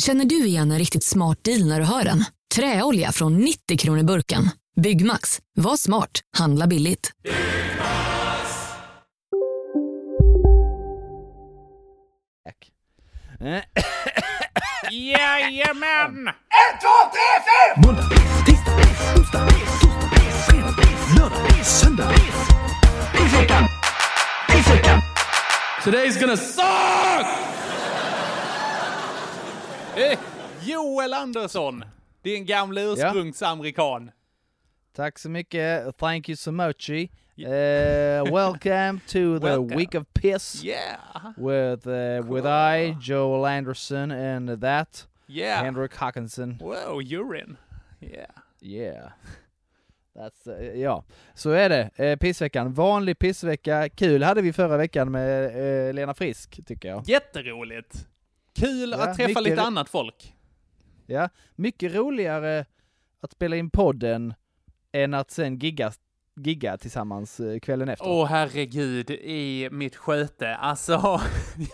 Känner du igen en riktigt smart deal när du hör den? Träolja från 90 kronor burken. Byggmax. Var smart. Handla billigt. Jajamän! Måndag, tisdag, onsdag, torsdag, fredag, lördag, söndag. Pissveckan! Pissveckan! Today's gonna suck! Eh, Joel Andersson, din gamla ursprungsamerikan. Tack så mycket. Thank you so much. Uh, welcome to the Welcome. week of piss Yeah, with uh, with I, Joel Anderson, and that yeah. Henrik Hawkinson. Wow, urine. Yeah. Yeah. That's, uh, ja, så är det. Pissveckan. Vanlig pissvecka. Kul hade vi förra veckan med Lena Frisk, tycker jag. Jätteroligt. Kul Ja, att träffa lite annat folk. Ja, mycket roligare att spela in podden än att sen gigga, gigga tillsammans uh, kvällen efter. Åh herregud, i mitt sköte. Alltså,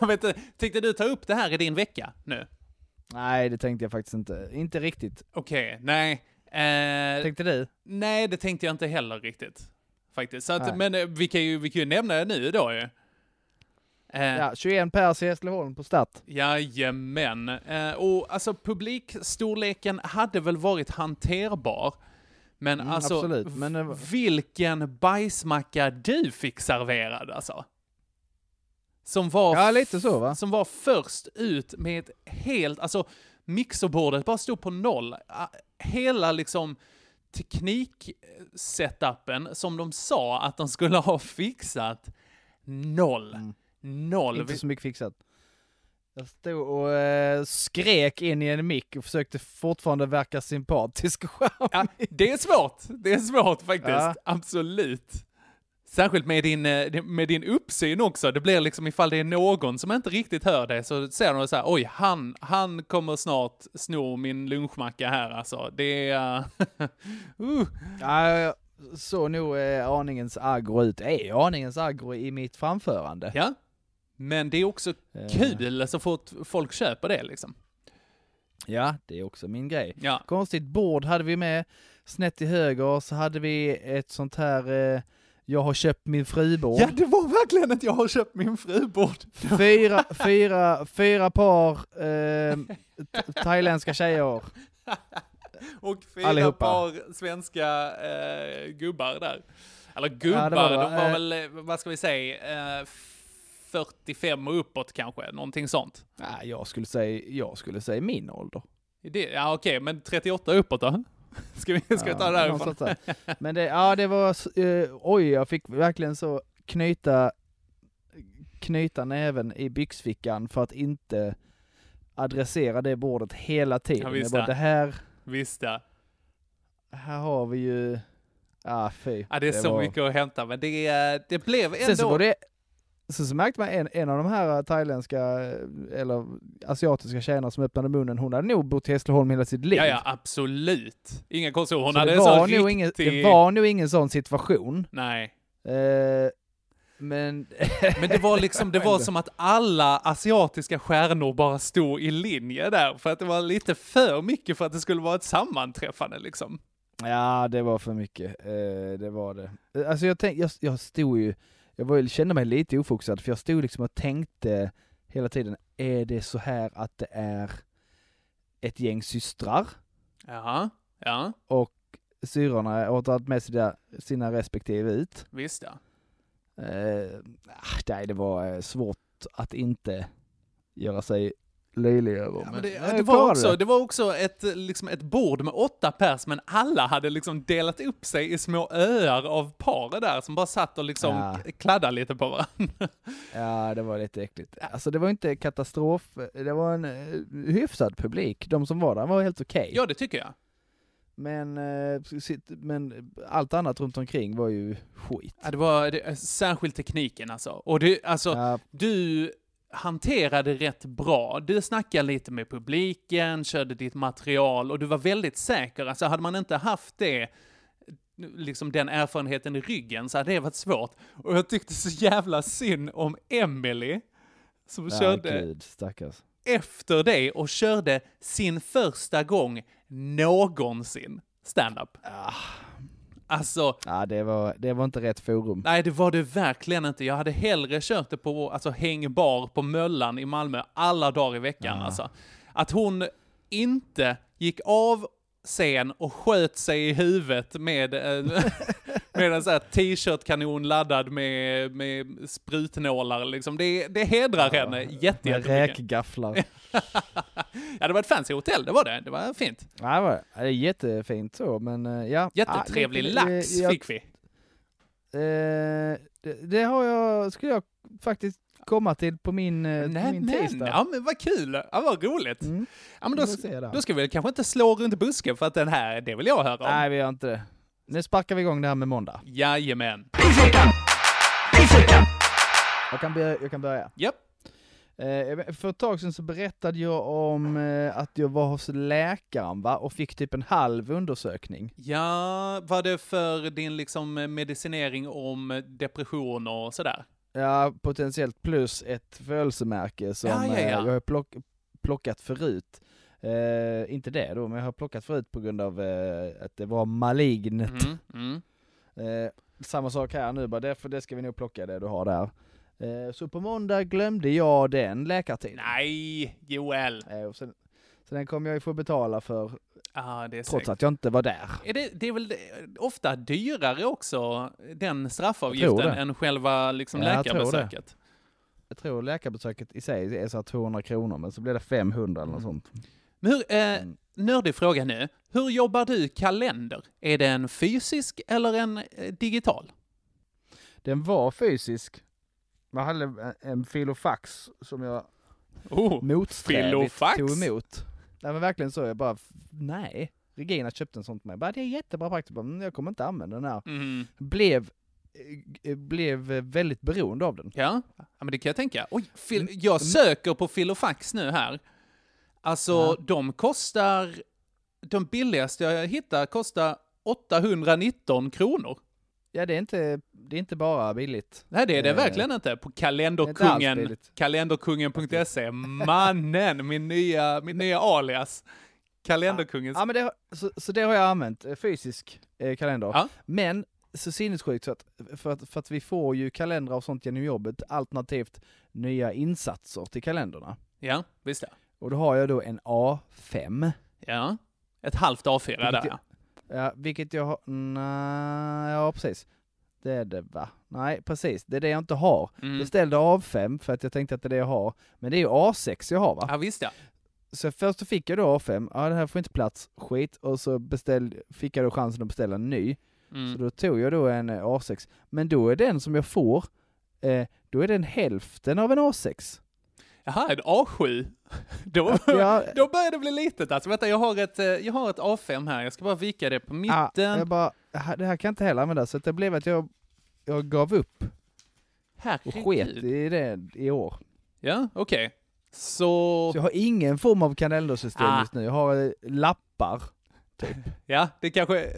jag vet inte, tänkte du ta upp det här i din vecka nu? Nej, det tänkte jag faktiskt inte. Inte riktigt. Okej, nej. Eh, Tänkte du? nej, det tänkte jag inte heller riktigt. Faktiskt. Att, men eh, vi kan, ju, vi kan ju nämna det nu då ju. Eh, Ja, 21 pers i Hässleholm på start. Jajamän. Eh, och alltså publikstorleken hade väl varit hanterbar. Men Mm, alltså, absolut, men var- vilken bajsmacka du fick serverad alltså. Som var, Ja, lite så va? som var först ut med ett helt, alltså mixerbordet bara stod på noll. Hela liksom tekniksetupen som de sa att de skulle ha fixat, noll. Noll. Inte så mycket fixat. Jag stod och eh, skrek in i en mick och försökte fortfarande verka sympatisk och charmig. Ja, det är svårt. Det är svårt faktiskt. Ja. Absolut. Särskilt med din, eh, med din uppsyn också. Det blir liksom ifall det är någon som inte riktigt hör dig så ser de så här, oj, han, han kommer snart sno min lunchmacka här alltså. Det är... uh. Ja, såg nog eh, aningens aggro ut. Är aningens aggro i mitt framförande? Ja. Men det är också Eh, kul så fort folk köper det liksom. Ja, det är också min grej. Ja. Konstigt bord hade vi med. Snett till höger så hade vi ett sånt här eh, jag har köpt min frubord. Ja, det var verkligen att jag har köpt min frubord. Fyra, fyra, fyra par eh, th- thailändska tjejer. Och fyra Allihopa. par svenska eh, gubbar där. Eller gubbar, Ja, var de var eh. väl, eh, vad ska vi säga, 45 och uppåt kanske, någonting sånt. Nej, jag skulle säga, jag skulle säga min ålder. Det, ja okej, men 38 uppåt då? Ska vi, ska vi ta det Ja, därifrån? Men det, ja det var, eh, oj jag fick verkligen så knyta, knyta näven i byxfickan för att inte adressera det bordet hela tiden. Ja, visst bara, det. det här, Visst det. här har vi ju, ah fy. Ja, det är så var- mycket att hämta, men det, eh, det blev ändå... Sen så var det, sen så märkte man en, en av de här thailändska, eh, eller asiatiska tjejerna som öppnade munnen, hon hade nog bott i Hässleholm hela sitt liv. Ja, ja, absolut. Inga konstigheter. Hon så hade det, en var sån riktig... ingen, det var nog ingen sån situation. Nej. Eh, men... Men det var liksom, det var som att alla asiatiska stjärnor bara stod i linje där, för att det var lite för mycket för att det skulle vara ett sammanträffande liksom. Ja, det var för mycket. Eh, det var det. Eh, Alltså jag tänkte, jag, jag stod ju, jag var, kände mig lite ofokuserad för jag stod liksom och tänkte hela tiden, är det så här att det är ett gäng systrar Ja, ja, och syrrorna har tagit med sina, sina respektive ut? visst ja. Eh, nej, det var eh, svårt att inte göra sig löjlig över. Ja, men det, jag det, var också, det. det var också ett, liksom ett bord med åtta pers, men alla hade liksom delat upp sig i små öar av par där som bara satt och liksom Ja. kladdade lite på varandra. Ja, det var lite äckligt. Alltså det var inte katastrof, det var en eh, hyfsad publik. De som var där var helt okej. Ja, det tycker jag. Men, eh, men allt annat runt omkring var ju skit. Ja, det var det, särskilt tekniken alltså. Och det, alltså, Ja, du hanterade rätt bra. Du snackade lite med publiken, körde ditt material och du var väldigt säker. Alltså hade man inte haft det, liksom den erfarenheten i ryggen så hade det varit svårt. Och jag tyckte så jävla synd om Emily som ja, körde gud, efter dig och körde sin första gång någonsin stand-up. Alltså, Ja, det var, det var inte rätt forum. Nej, det var det verkligen inte. Jag hade hellre kört det på alltså, hängbar på Möllan i Malmö alla dagar i veckan. Ja. Alltså. Att hon inte gick av scen och sköt sig i huvudet med, eh, med en sån här t-shirt-kanon laddad med, med sprutnålar. Liksom. Det, det hedrar henne jätte, jättemycket. räkgafflar. Ja, det var ett fancy hotell, det var det. Det var fint. Ja, det var det är jättefint så, men eh, ja. Jättetrevlig Ja, det- lax jag- fick vi. Eh, det, det har jag, skulle jag faktiskt komma till på min, eh, Nej, min men, tisdag. ja men vad kul! Ja, vad roligt. Mm. Ja, men då, då ska vi kanske inte slå runt busken för att den här, det vill jag höra om. Nej, vi gör inte det. Nu sparkar vi igång det här med måndag. Jajamän. Jag kan börja. Jag kan börja. Japp. Eh, för ett tag sedan så berättade jag om eh, att jag var hos läkaren va? och fick typ en halv undersökning. Ja, var det för din liksom medicinering om depression och sådär? Ja, potentiellt plus ett födelsemärke som Ja, ja, ja. eh, jag har plock, plockat förut. Eh, inte det då, men jag har plockat förut på grund av eh, att det var malignt. Mm, mm. Eh, samma sak här nu, bara därför det ska vi nog plocka det du har där. Eh, så på måndag glömde jag den läkartiden. Nej, Joel. Eh, sen, så den kommer jag ju få betala för, är trots säkert. att jag inte var där. Är det, det är väl ofta dyrare också, den straffavgiften, än själva liksom Ja, jag tror det. läkarbesöket? Jag tror läkarbesöket i sig är så här 200 kronor, men så blir det 500 eller något sånt. Men hur, eh, Mm. nördig fråga nu. Hur jobbar du kalender? Är det en fysisk eller en eh, digital? Den var fysisk. Jag hade en- filofax som jag Oh, motsträvigt tog emot. Nej men verkligen så, jag bara, nej. Regina köpte en sån till mig. Bara, det är jättebra praktiskt. "Men Jag kommer inte använda den här. mm. Blev, eh, blev eh, väldigt beroende av den. Ja, ja, men det kan jag tänka. Oj, fil- Mm. jag söker på Filofax nu här. Alltså, Ja. de kostar... De billigaste jag hittar kostar 819 kronor. Ja det är inte, det är inte bara billigt. Nej, det är det Eh, verkligen inte. På kalenderkungen, kalenderkungen.se. Mannen, min nya, min nya alias. Kalenderkungens... Ja men det, så, så det har jag använt, eh, fysisk eh, kalender. Ja. Men så sinnessjukt så att för, att, för att vi får ju kalendrar och sånt genom jobbet, alternativt nya insatser till kalendrarna. Ja, visst ja. Och då har jag då en A5. Ja. Ett halvt A4 Vilket där jag- ja. Vilket jag har, nej, ja precis. Det är det va? Nej precis, det är det jag inte har. Mm. Beställde A5 för att jag tänkte att det är det jag har. Men det är ju A6 jag har va? Ja, visst ja. Så först så fick jag då A5, ja det här får inte plats, skit. Och så beställ, fick jag då chansen att beställa en ny. Så Mm. då tog jag då en eh, A6. Men då är den som jag får, eh, då är den hälften av en A6. Jaha, en A7? Då, Ja, då börjar det bli litet alltså. Vänta, jag har, ett, eh, jag har ett A5 här. Jag ska bara vika det på ja, mitten. jag bara, det här- kan jag inte heller använda. Så det blev att jag, jag gav upp och sket Herregud. i det i år. Ja, okej. Så... Så jag har ingen form av kalendersystem Ah. just nu. Jag har eh, lappar. Ja, det kanske...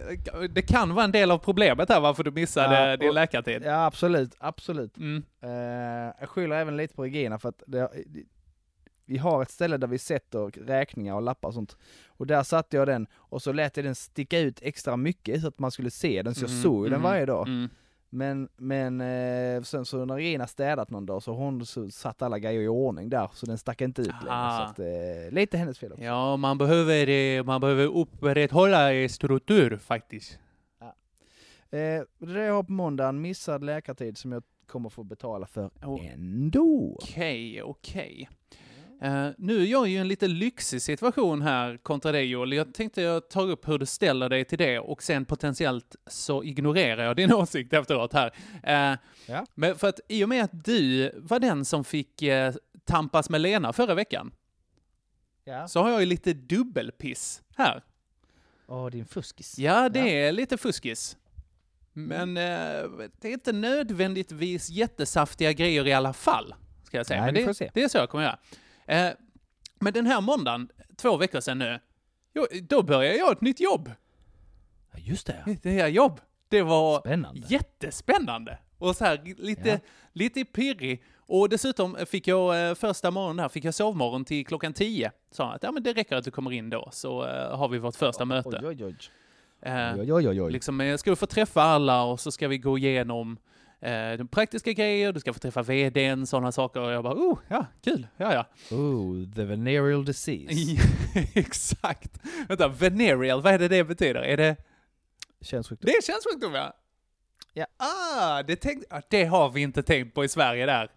Det kan vara en del av problemet här varför du missade Ja, din och- läkartid. Ja absolut, absolut. Mm. Eh, jag skyller även lite på Regina för att det, vi har ett ställe där vi sätter räkningar och lappar och sånt. Och där satte jag den och så lät jag den sticka ut extra mycket så att man skulle se den, så jag Mhm, såg ju den mhm, varje dag. Mm. Men, men eh, sen så när Regina städat någon dag så hon så satt alla grejer i ordning där, så den stack inte ut längre. Ah. Så att, eh, lite hennes fel också. Ja, man behöver, eh, man behöver upprätthålla eh, struktur faktiskt. Eh, det jag har på måndag, en missad läkartid som jag kommer få betala för ändå. Okej, okej. Eh, nu är jag ju en lite lyxig situation här kontra dig Joel. Jag tänkte jag tar upp hur du ställer dig till det och sen potentiellt så ignorerar jag din åsikt efteråt här. Eh, Ja. Men för att i och med att du var den som fick eh, tampas med Lena förra veckan Ja. så har jag ju lite dubbelpiss här. Åh, din fuskis. Ja, det är lite fuskis. Men det är inte nödvändigtvis jättesaftiga grejer i alla fall, ska jag säga. Nej, Men det, det är så jag kommer göra. Eh, men den här måndagen, två veckor sedan nu, då började jag ett nytt jobb. Ja, just det. Det här jobb. Det var Spännande. jättespännande. Och så här lite, Ja. lite pirrig. Och dessutom fick jag eh, första morgonen här, fick jag sovmorgon till klockan 10. Sa att ja, men det räcker att du kommer in då, så eh, har vi vårt första möte. Oj, oj, oj. Eh, Oj, oj, oj, oj. Liksom, ska du få träffa alla och så ska vi gå igenom eh, de praktiska grejer, du ska få träffa vdn, sådana saker. Och jag bara, oh, ja, kul, ja, ja. Oh, the venereal disease. Exakt. Vänta, venereal, vad är det det betyder? Är det... Könssjukdom. Det är könssjukdom, ja. Ja. Ah, det, tänk, ah, det har vi inte tänkt på i Sverige där.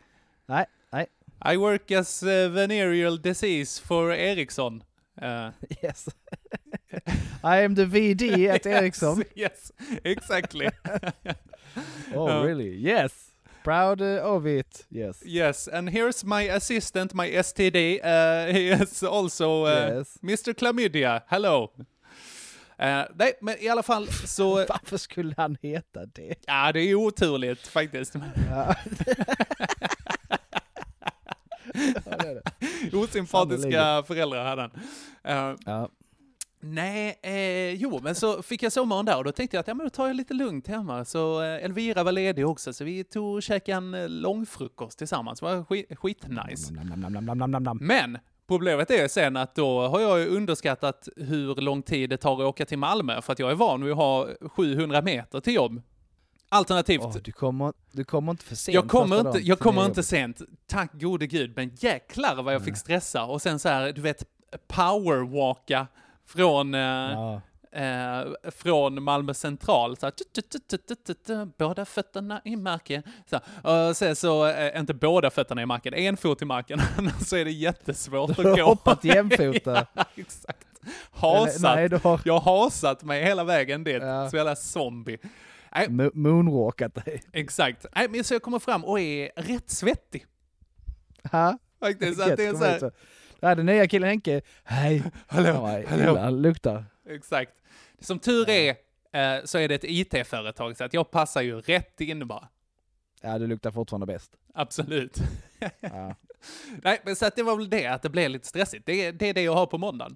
Nej, nej. I work as uh, venereal disease for Ericsson. Eh, Yes. I am the VD at Ericsson. Yes, yes, exactly. Oh, Ja. really? Yes. Proud uh, of it. Yes. Yes, and here's my assistant, my STD. Uh, he is also uh, Yes. Mr. Chlamydia. Hello. Uh, nej, men i alla fall så... Varför skulle han heta det? Ja, det är oturligt faktiskt. Ja. Ja, det är det. Osympatiska föräldrar hade han. Uh, Ja. Nej, eh, jo, men så fick jag sommaren där och då tänkte jag att ja, men då tar jag lite lugnt hemma. Så eh, Elvira var ledig också, så vi tog och käkade en eh, långfrukost tillsammans. Det var skit, skitnice. Men problemet är sen att då har jag ju underskattat hur lång tid det tar att åka till Malmö för att jag är van vid att ha 700 meter till jobb. Alternativt, Åh, du, kommer, du kommer inte för sent jag kommer, inte, jag kommer inte sent, tack gode gud, men jäklar vad jag fick stressa och sen så här, du vet, powerwalka från, eh, Ja. eh, från Malmö central. Så här, båda fötterna i marken. Så, här, och sen så, eh, inte båda fötterna i marken, en fot i marken, annars så är det jättesvårt Du har att gå. hoppat jämfota. ja, exakt. Hasat. Nej, du har Jag har hasat mig hela vägen dit, Ja. så jävla zombie. mo- moonwalkat dig. Exakt. Nej, men så jag kommer fram och är rätt svettig. Ha? Faktiskt, att det är så här, så. Det här är den nya killen Henke. Hej. hallå, Ja, hallå. illa han luktar. Exakt. Som tur är eh, så är det ett IT-företag, så att jag passar ju rätt in bara. Ja, du luktar fortfarande bäst. Absolut. Ja. Nej, men så att det var väl det, att det blev lite stressigt. Det, är- det är det jag har på måndagen.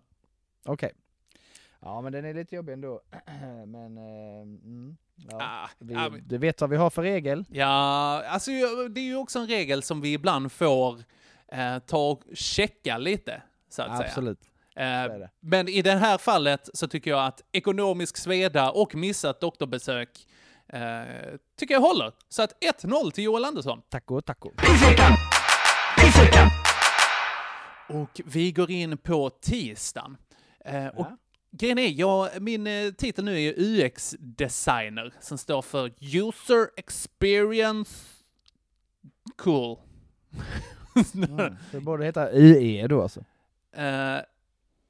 Okej. Ja, men den är lite jobbig ändå. men, eh, mm, ja. Ah, Vi, ja, men- Du vet vad vi har för regel? Ja, alltså det är ju också en regel som vi ibland får eh, ta och checka lite, så att säga. Absolut. Eh, är det. men i det här fallet så tycker jag att ekonomisk sveda och missat doktorbesök eh, tycker jag håller. Så att 1-0 till Joel Andersson. Taco, taco. Och vi går in på tisdagen. Eh, och Ja. grejen är, jag, min eh, titel nu är UX-designer som står för User Experience Cool. Mm. Det borde heta UE då alltså. Eh,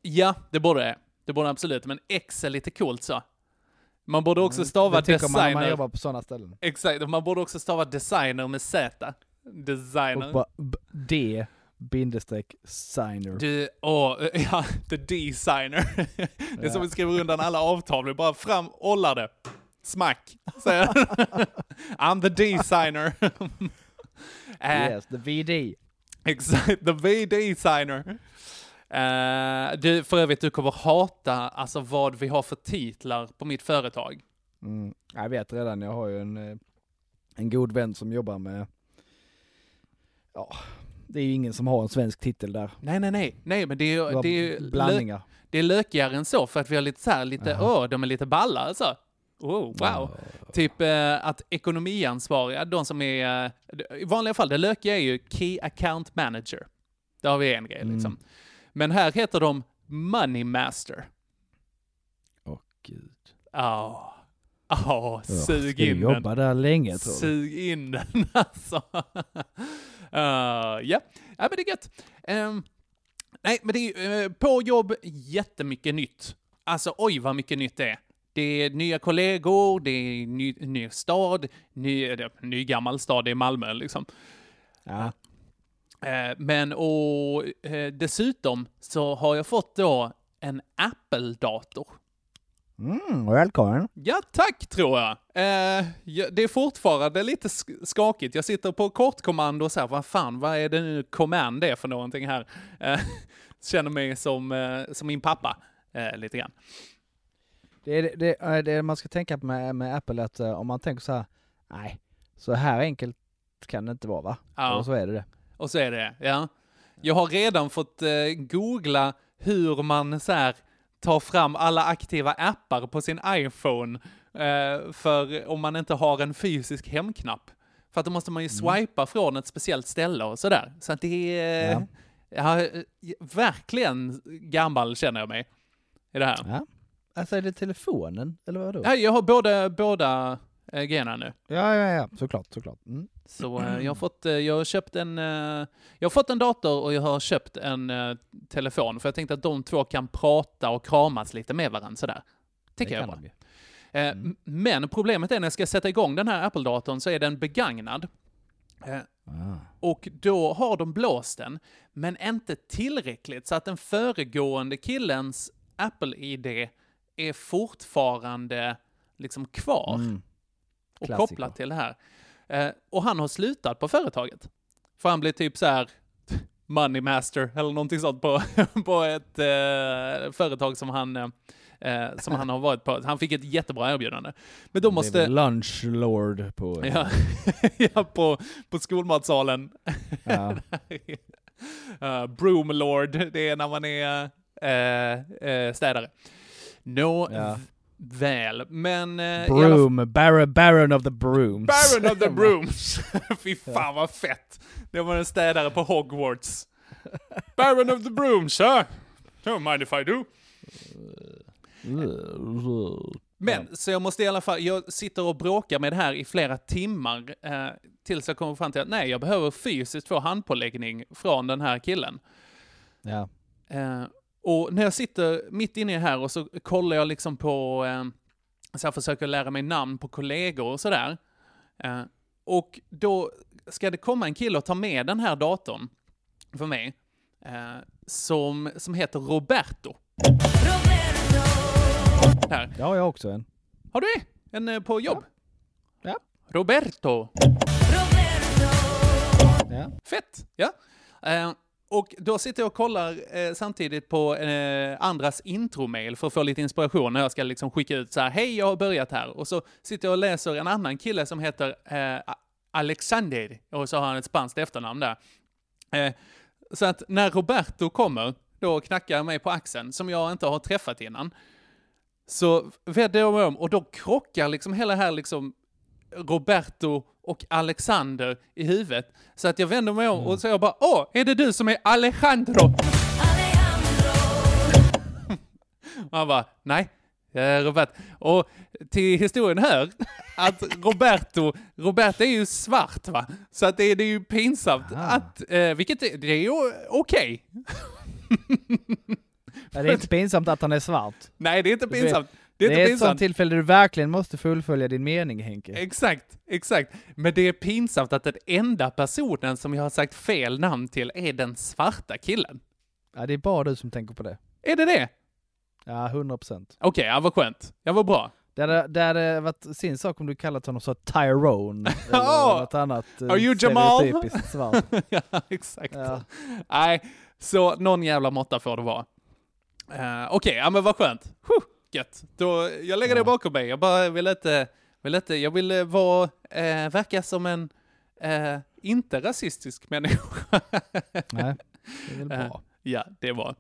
ja, det borde det. Det borde absolut, men X är lite coolt så. Man borde också stava Mm. det tycker man när man designer. jobbar på sådana ställen. Exakt, man borde också stava designer med Z. Designer. Och bara D bindestreck signer. Du, åh, ja, the designer. Det är som vi skriver undan alla avtal, vi bara fram, ollar det. Smack, säger. I'm the designer. Eh, Yes, the VD. Exakt, the V-designer. Eh, du, för övrigt, du kommer hata alltså vad vi har för titlar på mitt företag. Mm. Jag vet redan, jag har ju en, eh, en god vän som jobbar med, ja, det är ju ingen som har en svensk titel där. Nej, nej, nej, nej, men det är ju, det är ju lö, blandningar. det är lökigare än så, för att vi har lite så här, lite, åh, de är lite balla alltså. Oh, wow. Typ eh, att ekonomiansvariga, de som är, eh, i vanliga fall, det lökiga är ju Key Account Manager. Där har vi en grej liksom. Mm. Men här heter de Money Master. Åh gud. Ja, ja, Ja, sug in den. jobba där länge tror? Sug in den alltså. Uh, ja. ja, men det är gött. Ehm, Nej, men det är ju, eh, på jobb jättemycket nytt. Alltså oj vad mycket nytt det är. Det är nya kollegor, det är ny, ny stad, ny, ny gammal stad i Malmö liksom. Ja. Eh, Men och eh, dessutom så har jag fått då en Apple-dator. Mm, välkommen. Ja, tack tror jag. Eh, det är fortfarande lite sk- skakigt. Jag sitter på kortkommando och så här, vad fan, vad är det nu command är för någonting här? Eh, känner mig som, eh, som min pappa, lite grann. Det är det, är det man ska tänka på med, med Apple, att eh, om man tänker så här, nej, så här enkelt kan det inte vara va? Ja. Och så är det det. Och så är det ja. Jag har redan fått eh, googla hur man så här tar fram alla aktiva appar på sin iPhone eh, för om man inte har en fysisk hemknapp. För att då måste man ju swipa från ett speciellt ställe och sådär. Så att det är... Ja. Ja. eh, verkligen gammal känner jag mig i det här. Ja. Alltså är det telefonen, eller vadå? Ja, jag har båda, båda äh, grejerna nu. Ja, ja, ja, såklart, såklart. Mm. Så eh, jag har fått, eh, jag har köpt en, eh, jag har fått en dator och jag har köpt en eh, telefon. För jag tänkte att de två kan prata och kramas lite med varandra sådär. Tycker Det jag är kan bra. de ju. Eh, m- Men problemet är när jag ska sätta igång den här Apple-datorn så är den begagnad. Eh, Ah. Och då har de blåst den, men inte tillräckligt så att den föregående killens Apple-ID är fortfarande liksom kvar Mm. och Klassiker. kopplat till det här. Eh, och han har slutat på företaget. För han blir typ så här money master eller någonting sånt på, på ett eh, företag som han, eh, eh, som han har varit på. Han fick ett jättebra erbjudande. Men då måste... väl lunch lord på... Ja, ja på, på skolmatsalen. Ja. uh, broom lord, det är när man är uh, uh, städare. Nå, Ja. väl, men... Uh, i alla Broom, Baron, Baron of the Brooms. Baron of the Brooms! Fy fan vad fett! Det var en städare på Hogwarts. Baron of the Brooms, sir! Don't mind if I do. Men, så jag måste i alla fall, jag sitter och bråkar med det här i flera timmar eh, tills jag kommer fram till att nej, jag behöver fysiskt få handpåläggning från den här killen. Ja. Eh, och när jag sitter mitt inne här och så kollar jag liksom på, eh, så jag försöker lära mig namn på kollegor och sådär. Eh, och då ska det komma en kille och ta med den här datorn för mig, eh, som, som heter Roberto. Här. Det har jag också en. Har du en eh, på jobb? Ja. Roberto. Ja. Fett! Ja. Och då sitter jag och kollar eh, samtidigt på eh, andras intromail för att få lite inspiration när jag ska liksom skicka ut så här, hej jag har börjat här. Och så sitter jag och läser en annan kille som heter eh, Alexander, och så har han ett spanskt efternamn där. Eh, så att när Roberto kommer, då knackar mig på axeln, som jag inte har träffat innan. Så vänder jag mig om och då krockar liksom hela här liksom Roberto och Alexander i huvudet. Så att jag vänder mig om och så jag bara Åh, är det du som är Alejandro? och han bara, nej, Robert. Och till historien hör att Roberto, Roberto är ju svart va? Så att det, är- det är ju pinsamt Aha. att, eh, vilket är, det är ju okej. Ja, det är inte pinsamt att han är svart. Nej, det är inte pinsamt. Det är Det är ett sånt tillfälle där du verkligen måste fullfölja din mening Henke. Exakt, exakt. Men det är pinsamt att den enda personen som jag har sagt fel namn till är den svarta killen. Ja, det är bara du som tänker på det. Är det det? Ja, 100 procent. Okej, ja, vad skönt. Jag var bra. Det hade, det hade varit sin sak om du kallat honom så Tyrone, eller Ja. något annat eh, Are you Jamal? svart. ja, exakt. Ja. Nej, så någon jävla måtta får det vara. Uh, Okej, ja men vad skönt. Huh, gött. Då, jag lägger det Ja. bakom mig. Jag bara vill inte, vill inte, jag vill eh, vara, eh, verka som en, eh, inte rasistisk människa. Nej, det är väl Eh, bra. Ja, det var.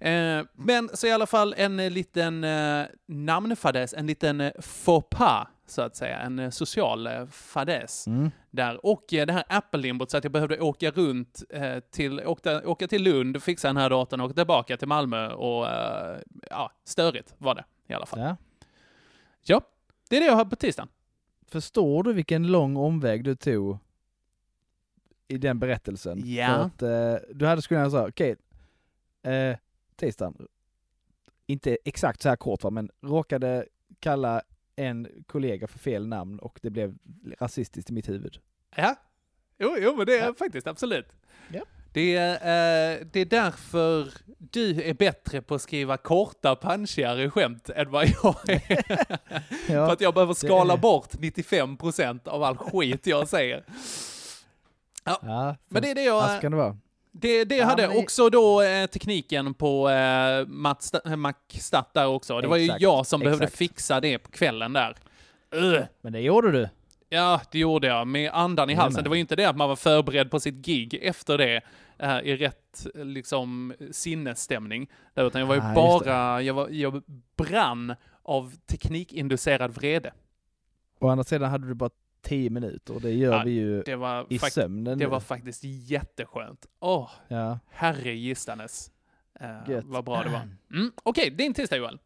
Eh, men så i alla fall en eh, liten eh, namnfadäs, en liten eh, faux pas, så att säga. En social eh, fadäs Mm. där. Och det här Apple-limbot så att jag behövde åka runt till, åkta, åka till Lund, fixa den här datorn och åka tillbaka till Malmö och ja, störigt var det i alla fall. Ja. Ja, det är det jag har på tisdagen. Förstår du vilken lång omväg du tog i den berättelsen? Ja. För att, eh, du hade skulle kunna säga, okej, eh, tisdagen, inte exakt så här kort va, men råkade kalla en kollega för fel namn och det blev rasistiskt i mitt huvud. Ja, jo, jo men det är Ja. faktiskt absolut. Ja. Det, är, eh, det är därför du är bättre på att skriva korta, punchigare skämt än vad jag är. För att jag behöver skala är- bort 95% av all skit jag säger. ja, Men det är det ja, jag... kan det vara. Det, det Ja, hade men det- också då eh, tekniken på eh, Matt Sta- Mac-stat där också. Det var ju Exakt, jag som behövde exakt. fixa det på kvällen där. Ugh. Men det gjorde du. Ja, det gjorde jag med andan i halsen. med. Det var ju inte det att man var förberedd på sitt gig efter det eh, i rätt liksom sinnesstämning. Där, utan jag var ju Ah, bara, jag, var, jag brann av teknikinducerad vrede. Å andra sidan hade du bara tio minuter och det gör Ja, vi ju i sömnen. det nu. var faktiskt jätteskönt. Åh, Ja. herre gistanes. Eh, vad bra det var. Mm, Okej, din tisdag Joel.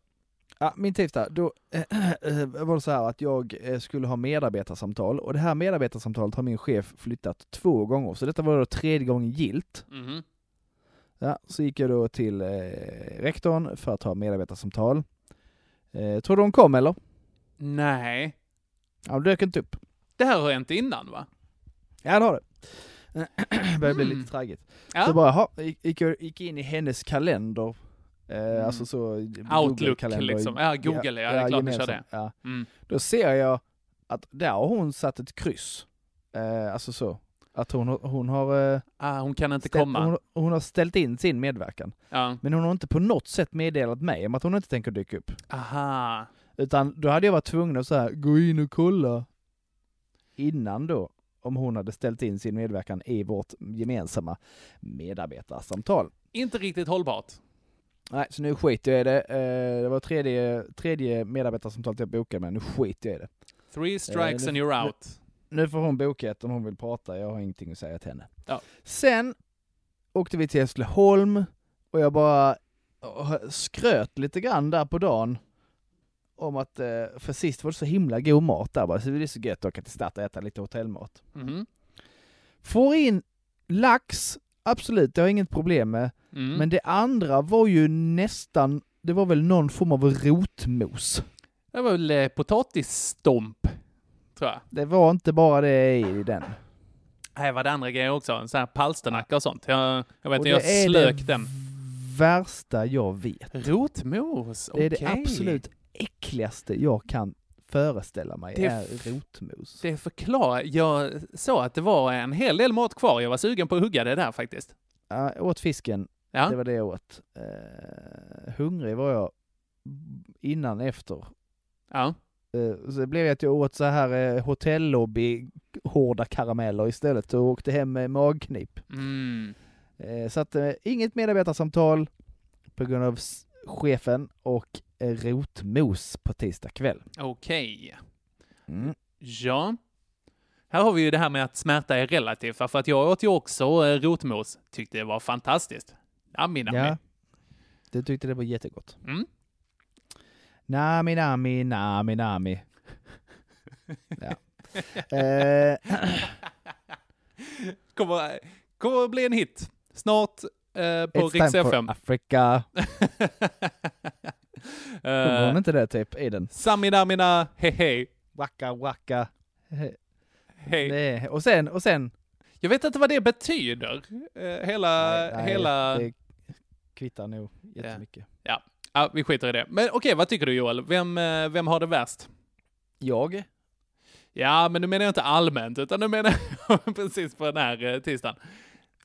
Ja, min tisdag, då äh, var det så här att jag eh, skulle ha medarbetarsamtal och det här medarbetarsamtalet har min chef flyttat två gånger, så detta var då tredje gången gilt. Mhm. Ja, så gick jag då till eh, rektorn för att ha medarbetarsamtal. Eh, tror du hon kom eller? Nej, Ja, hon dök inte upp. det här har hänt innan va? Ja, det har det. Börjar bli Mm. lite traggigt. Ja. Så bara, ha, gick, gick in i hennes kalender. Eh, Mm. Alltså så... Outlook liksom. Ja, Google, ja, det är klart du kör gemensamt. Ja. Mm. Då ser jag att där har hon satt ett kryss. Eh, alltså så. Att hon, hon har... Eh, Ah, hon kan inte ställt, komma. hon, hon har ställt in sin medverkan. Ja. Men hon har inte på något sätt meddelat mig om att hon inte tänker dyka upp. Aha. Utan då hade jag varit tvungen att så här, gå in och kolla innan då om hon hade ställt in sin medverkan i vårt gemensamma medarbetarsamtal. Inte riktigt hållbart. Nej, så nu skiter jag i det. Eh, det var tredje, tredje medarbetarsamtalet jag bokade med, nu skiter jag i det. Three strikes nu- and you're out. Nu får hon boka ett om hon vill prata, jag har ingenting att säga till henne. Ja. Sen åkte vi till Hässleholm och jag bara eh, skröt lite grann där på dagen om att, eh, för sist var det så himla god mat där bara, så det är så gött att åka till Stad och äta lite hotellmat. Mhm. Får in lax, absolut, det har jag inget problem med. Mm. Men det andra var ju nästan, det var väl någon form av rotmos. Det var väl eh, potatisstomp, tror jag. Det var inte bara det i den. Nej, var det andra grejer också. Sån här palsternacka och sånt. Jag, jag vet inte, jag det slök det den. värsta jag vet. Rotmos, Det är okej. det absolut äckligaste jag kan föreställa mig, Det är rotmos. Det förklarar, jag sa att det var en hel del mat kvar. Jag var sugen på att hugga det där faktiskt. Ja, jag åt fisken, Ja, det var det jag åt. Eh, hungrig var jag innan, efter. ja. Eh, så det blev att jag åt så här eh, hotellobby hårda karameller istället och åkte hem med magknip. Mm. Eh, så att eh, inget medarbetarsamtal på grund av chefen och eh, rotmos på tisdag kväll. Okej. Mm. Ja. Här har vi ju det här med att smärta är relativt, för att jag åt ju också eh, rotmos. Tyckte det var fantastiskt. Nami, nami. Ja, du tyckte det var jättegott. Mm. Nami, nami, nami, nami. Ja. Eh, kommer, kommer bli en hit. Snart eh, på it's time for FM. Africa. Sjunger hon inte det typ i den? Saminamina, hej hej. Waka waka. Hej. Det, och sen, och sen. Jag vet inte vad det betyder. Eh, hela, Nej, nej, hela... Det kvittar nog jättemycket. Ja, vi skiter i det. Men okej, vad tycker du Joel? Vem, eh, vem har det värst? Jag? Ja, men nu menar jag inte allmänt, utan nu menar jag precis på den här eh, tisdagen.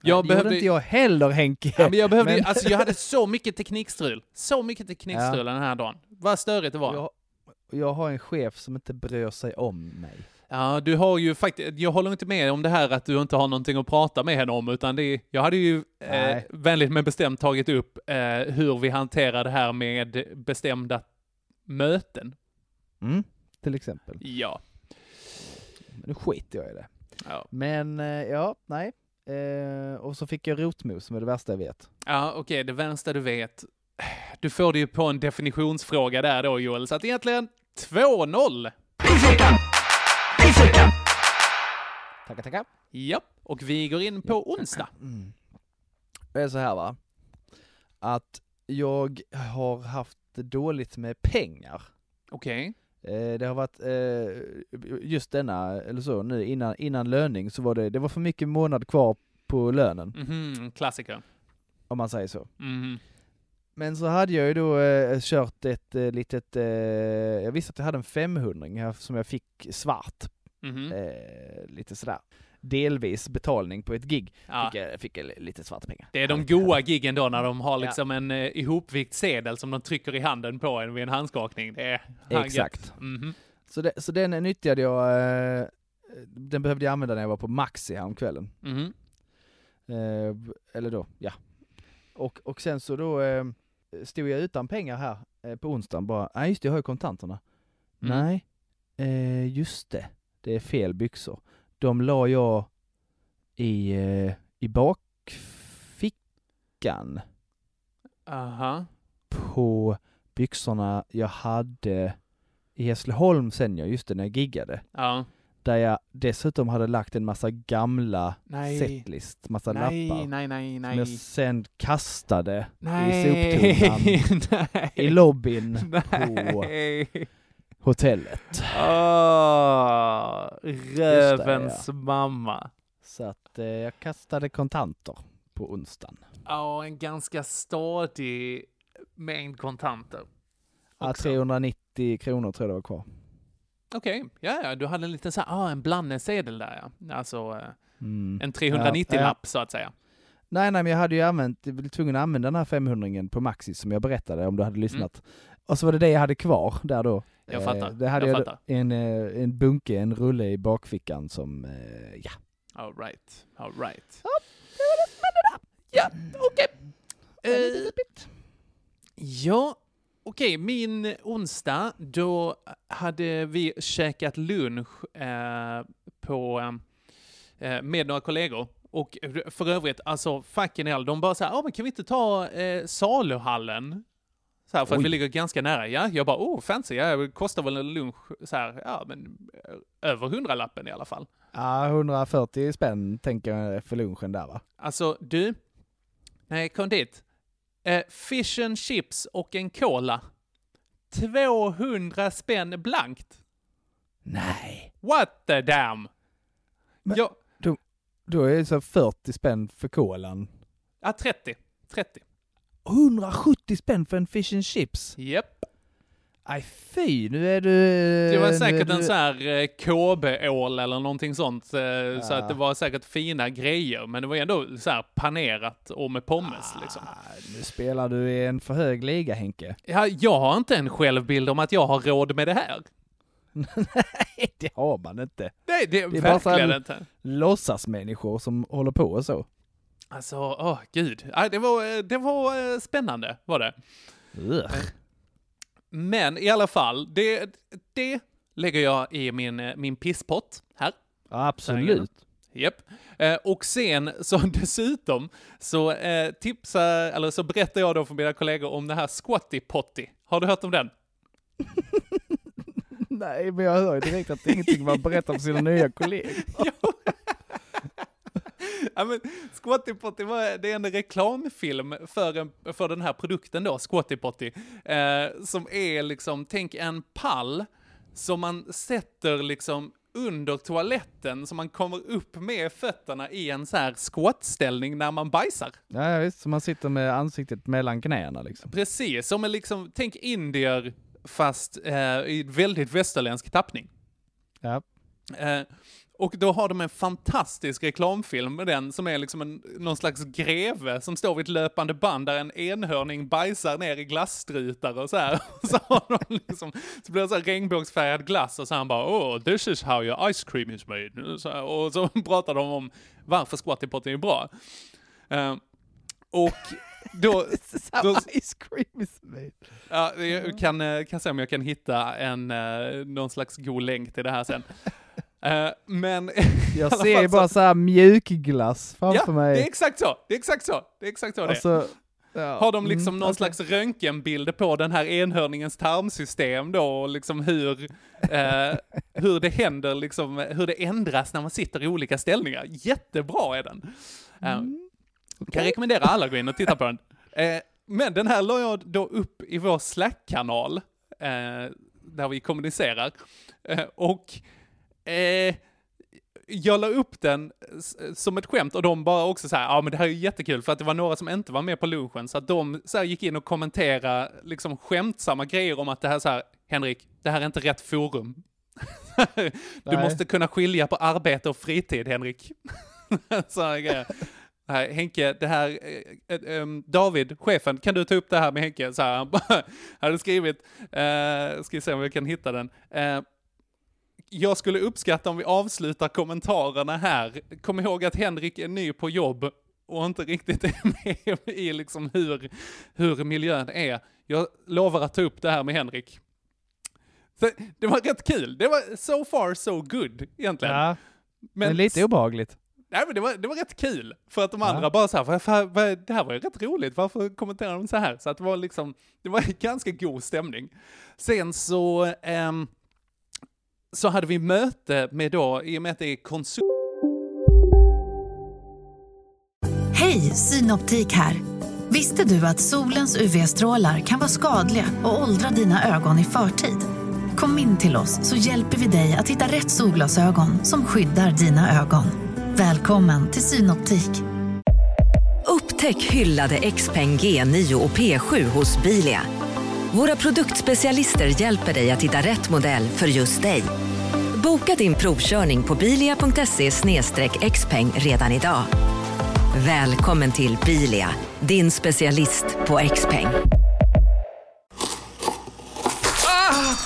Jag det behövde, gjorde inte jag heller Henke. Ja, men jag behövde Men- alltså jag hade så mycket teknikstrul. Så mycket teknikstrul den här dagen. Vad störigt det var. jag, jag har en chef som inte bryr sig om mig. Ja, du har ju faktiskt, jag håller inte med om det här att du inte har någonting att prata med henne om, utan det är, jag hade ju eh, vänligt men bestämt tagit upp eh, hur vi hanterar det här med bestämda möten. Mm, till exempel. Ja. Men nu skiter jag i det. Ja, Men eh, ja, nej. Eh, och så fick jag rotmos som är det värsta jag vet. ja okej, det värsta du vet. Du får det ju på en definitionsfråga där då Joel, så att egentligen 2-0. Tackar, tackar. Ja, och vi går in på onsdag. Mm. Det är så här va. att jag har haft dåligt med pengar. Okej. Eh, Det har varit eh, just denna, eller så, nu innan, innan löning så var det, det var för mycket månad kvar på lönen, Mhm, klassiker. om man säger så. Mhm. Men så hade jag ju då eh, kört ett eh, litet, eh, jag visste att jag hade en 500 här som jag fick svart, Mhm. eh, lite sådär. Delvis betalning på ett gig, Ja. fick, jag, fick jag lite svarta pengar. Det är de goa giggen då när de har Ja. liksom en eh, ihopvikt sedel som de trycker i handen på en vid en handskakning. Det är. Exakt. Mhm. Så, det, så den nyttjade jag, eh, den behövde jag använda när jag var på Maxi häromkvällen. Mhm. Eh, eller då, ja. Och, och sen så då eh, stod jag utan pengar här eh, på onsdagen bara, nej just det, jag har ju kontanterna. Mm. Nej, eh, just det, det är fel byxor. De la jag i, eh, i bakfickan Aha. på byxorna jag hade i Hässleholm sen ja, just det, när jag giggade. Ja. Där jag dessutom hade lagt en massa gamla Nej. setlist, massa Nej, lappar. nej, nej, Som nej. jag sen kastade Nej. soptunnan nej. i lobbyn på. Hotellet. Åh, rövens mamma. Så att eh, jag kastade kontanter på onsdagen. Ja, en ganska stadig mängd kontanter. Ja, Också. 390 kronor tror jag det var kvar. Okej, ja, ja, du hade en liten så här, ah, en blandesedel där ja. Alltså eh, Mm. en 390-lapp Ja, så att säga. Nej, nej, men jag hade ju använt, jag blev tvungen att använda den här 500 på Maxis som jag berättade om du hade lyssnat. Och så var det det jag hade kvar där då. Jag Eh, fattar, Det hade jag fattar. en, eh, en bunke, en rulle i bakfickan som, eh, ja. All right, all right. Ja, okej. Eh, Ja, okej, min onsdag, då hade vi käkat lunch eh, på, eh, med några kollegor. Och för övrigt, alltså fucking hell, de bara såhär, ja men kan vi inte ta eh, saluhallen? Så här, för att Oj. vi ligger ganska nära. Ja, jag bara, oh fancy, ja, kostar väl en lunch så här, ja men eh, över hundralappen i alla fall. Ja, 140 spänn tänker jag för lunchen där va? Alltså, du. När jag kom dit. Eh, fish and chips och en cola. 200 spänn blankt. Nej. What the damn? Men- Ja, Då är det så 40 spänn för kolan. ja, 30. 30. 170 spänn för en fish and chips? Japp. Aj fy, nu är du... Det var är säkert du... en sån här eh, KB-ål eller någonting sånt. Eh, Så att det var säkert fina grejer. Men det var ändå så här panerat och med pommes liksom. Ah, Nu spelar du i en för hög liga Henke. Ja, jag har inte en självbild om att jag har råd med det här. Nej, det har man inte. Nej, det Det är bara så verkligen här- inte. Låtsasmänniskor som håller på och så. Alltså, åh gud. Ja, Det var, eh, det var eh, spännande, var det. Ugh. Men i alla fall, det, det lägger jag i min, eh, min pisspott här. Absolut. Japp. Eh, och sen så dessutom så eh, tipsar, eller så berättar jag då för mina kollegor om det här Squatty Potty. Har du hört om den? Nej, men jag hör ju direkt att det är ingenting man berättar för sina nya kollegor. ja, men Squatty Potty var, det är en reklamfilm för, en, för den här produkten då, Squatty Potty, eh, som är liksom, tänk en pall som man sätter liksom under toaletten så man kommer upp med fötterna i en så här squat-ställning när man bajsar. Ja, ja, visst, så man sitter med ansiktet mellan knäna liksom. Precis, som en liksom, tänk indier fast eh, i väldigt västerländsk tappning. Ja. Eh, och då har de en fantastisk reklamfilm med den som är liksom en, någon slags greve som står vid ett löpande band där en enhörning bajsar ner i glasstrutar och så här. Och så, har de liksom, så blir det så här regnbågsfärgad glass och så han bara oh this is how your ice cream is made. Så här, och så pratar de om varför Squatty Potty är bra. Eh, och då, då, Ice cream is made. Ja, jag kan, eh, kan se om jag kan hitta en, eh, någon slags god länk till det här sen. Eh, men... Jag ser ju bara så här mjukglass framför Ja, mig. det är exakt så. Det är exakt så. Det är exakt så det är. Och så, ja. Har de liksom Mm, någon okej. slags röntgenbild på den här enhörningens tarmsystem då, och liksom hur, eh, hur det händer, liksom, hur det ändras när man sitter i olika ställningar. Jättebra är den. Eh, Mm. Kan rekommendera alla att gå in och titta på den. Men den här la jag då upp i vår Slack-kanal, där vi kommunicerar. Och eh, jag la upp den som ett skämt och de bara också så här, ja men det här är jättekul för att det var några som inte var med på lunchen så att de så här gick in och kommenterade liksom skämtsamma grejer om att det här så här, Henrik, det här är inte rätt forum. du Nej. måste kunna skilja på arbete och fritid, Henrik. Sådana grejer. Nej, Henke, det här, eh, em, David, chefen, kan du ta upp det här med Henke? Så här, han hade skrivit, eh, ska vi se om vi kan hitta den. Eh, jag skulle uppskatta om vi avslutar kommentarerna här. Kom ihåg att Henrik är ny på jobb och inte riktigt är med i liksom hur, hur miljön är. Jag lovar att ta upp det här med Henrik. Så, det var rätt kul. Det var so far so good egentligen. Ja, men lite obehagligt. Nej men det var, det var rätt kul. För att de Ja. andra bara så här, "Vad fan, vad, det här var ju rätt roligt, varför kommenterar de så här? Så att det var liksom, det var ganska god stämning. Sen så, ehm, så hade vi möte med då, i och med att det är konsult... Hej, Synoptik här. Visste du att solens UV-strålar kan vara skadliga och åldra dina ögon i förtid? Kom in till oss så hjälper vi dig att hitta rätt solglasögon som skyddar dina ögon. Välkommen till Synoptik. Upptäck hyllade XPeng G9 och P7 hos Bilia. Våra produktspecialister hjälper dig att hitta rätt modell för just dig. Boka din provkörning på bilia.se xpeng redan idag. Välkommen till Bilia, din specialist på XPeng.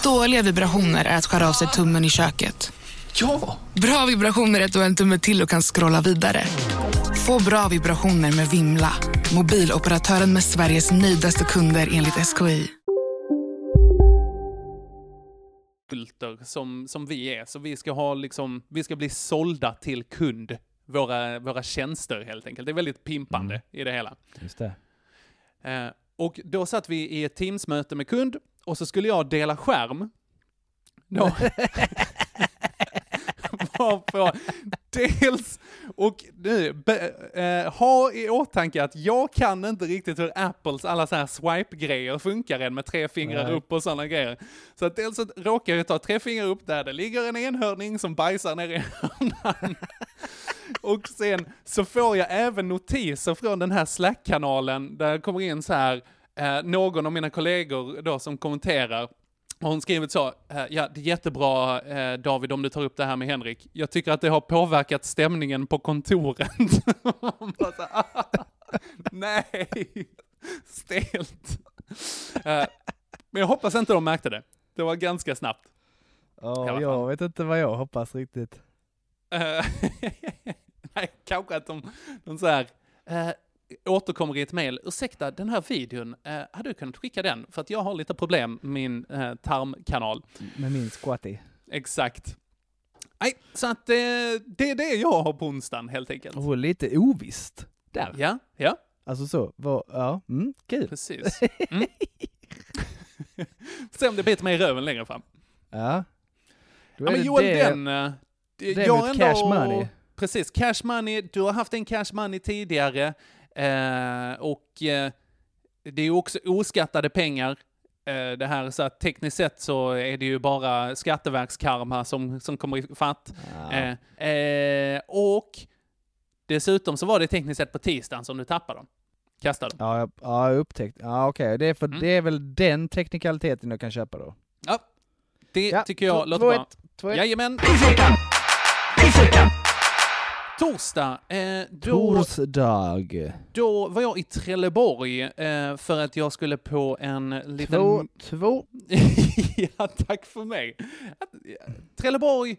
Dåliga vibrationer är att skära av sig tummen i köket. Ja! Bra vibrationer är att du har en tumme till och kan scrolla vidare. Få bra vibrationer med Vimla. Mobiloperatören med Sveriges nöjdaste kunder enligt SKI. Konsulter som, som vi är. Så vi ska ha liksom, vi ska bli sålda till kund. Våra, våra tjänster helt enkelt. Det är väldigt pimpande i det hela. Just det. Eh, och då satt vi i ett Teamsmöte med kund och så skulle jag dela skärm. Då. Varpå dels, och nu, be, eh, ha i åtanke att jag kan inte riktigt hur Apples alla så här swipe-grejer funkar än med tre fingrar Nej. upp och sådana grejer. Så att dels så råkar jag ta tre fingrar upp där det ligger en enhörning som bajsar ner i hörnan. Och sen så får jag även notiser från den här Slack-kanalen där det kommer in så här, eh, någon av mina kollegor då som kommenterar, hon skrivit så, ja det är jättebra eh, David om du tar upp det här med Henrik. Jag tycker att det har påverkat stämningen på kontoret. Man bara så här, "Ah, Nej, stelt. Eh, men jag hoppas inte de märkte det. Det var ganska snabbt. Ja, alla jag vet inte vad jag hoppas riktigt. Eh, Nej, kanske att de, de så här, återkommer i ett mejl. Ursäkta, den här videon, eh, hade du kunnat skicka den? För att jag har lite problem med min eh, tarmkanal. Med min squatty. Exakt. Nej, så att eh, det är det jag har på onsdagen helt enkelt. Och lite ovisst. Där. Ja, ja, Alltså så, vad, ja, mm, kul. precis. Mm. Se om det biter mig i röven längre fram. Ja. Då Ja, men Joel, det- den... eh, det- jag med ändå- cash money. Precis, cash money. Du har haft en cash money tidigare. Eh, och eh, det är ju också oskattade pengar. Eh, det här, så att tekniskt sett så är det ju bara skatteverkskarma som, som kommer i fatt. Ja. Eh, eh, och dessutom så var det tekniskt sett på tisdagen som du tappade dem. Kastade dem. Ja, jag, ja, jag upptäckt. Ja, okej. Det, är för- Mm. det är väl den teknikaliteten jag kan köpa då. Ja, det Ja, tycker jag två- låter två bra. Jajamän. Torsdag, eh, då, Torsdag. då var jag i Trelleborg eh, för att jag skulle på en liten... Två, två. ja, tack för mig. Trelleborg,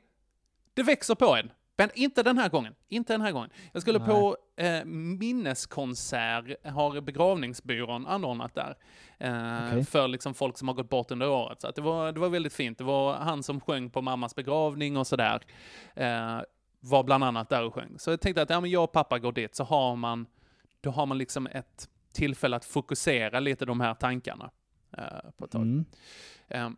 det växer på en. Men inte den här gången. Inte den här gången. Jag skulle Nej. på eh, minneskonsert, har begravningsbyrån anordnat där. Eh, Okej. För liksom folk som har gått bort under året. Så det, var, det var väldigt fint. Det var han som sjöng på mammas begravning och sådär. Eh, var bland annat där och sjöng. Så jag tänkte att ja, men jag och pappa går dit, så har man, då har man liksom ett tillfälle att fokusera lite de här tankarna. Eh, på ett tag. Mm. Eh,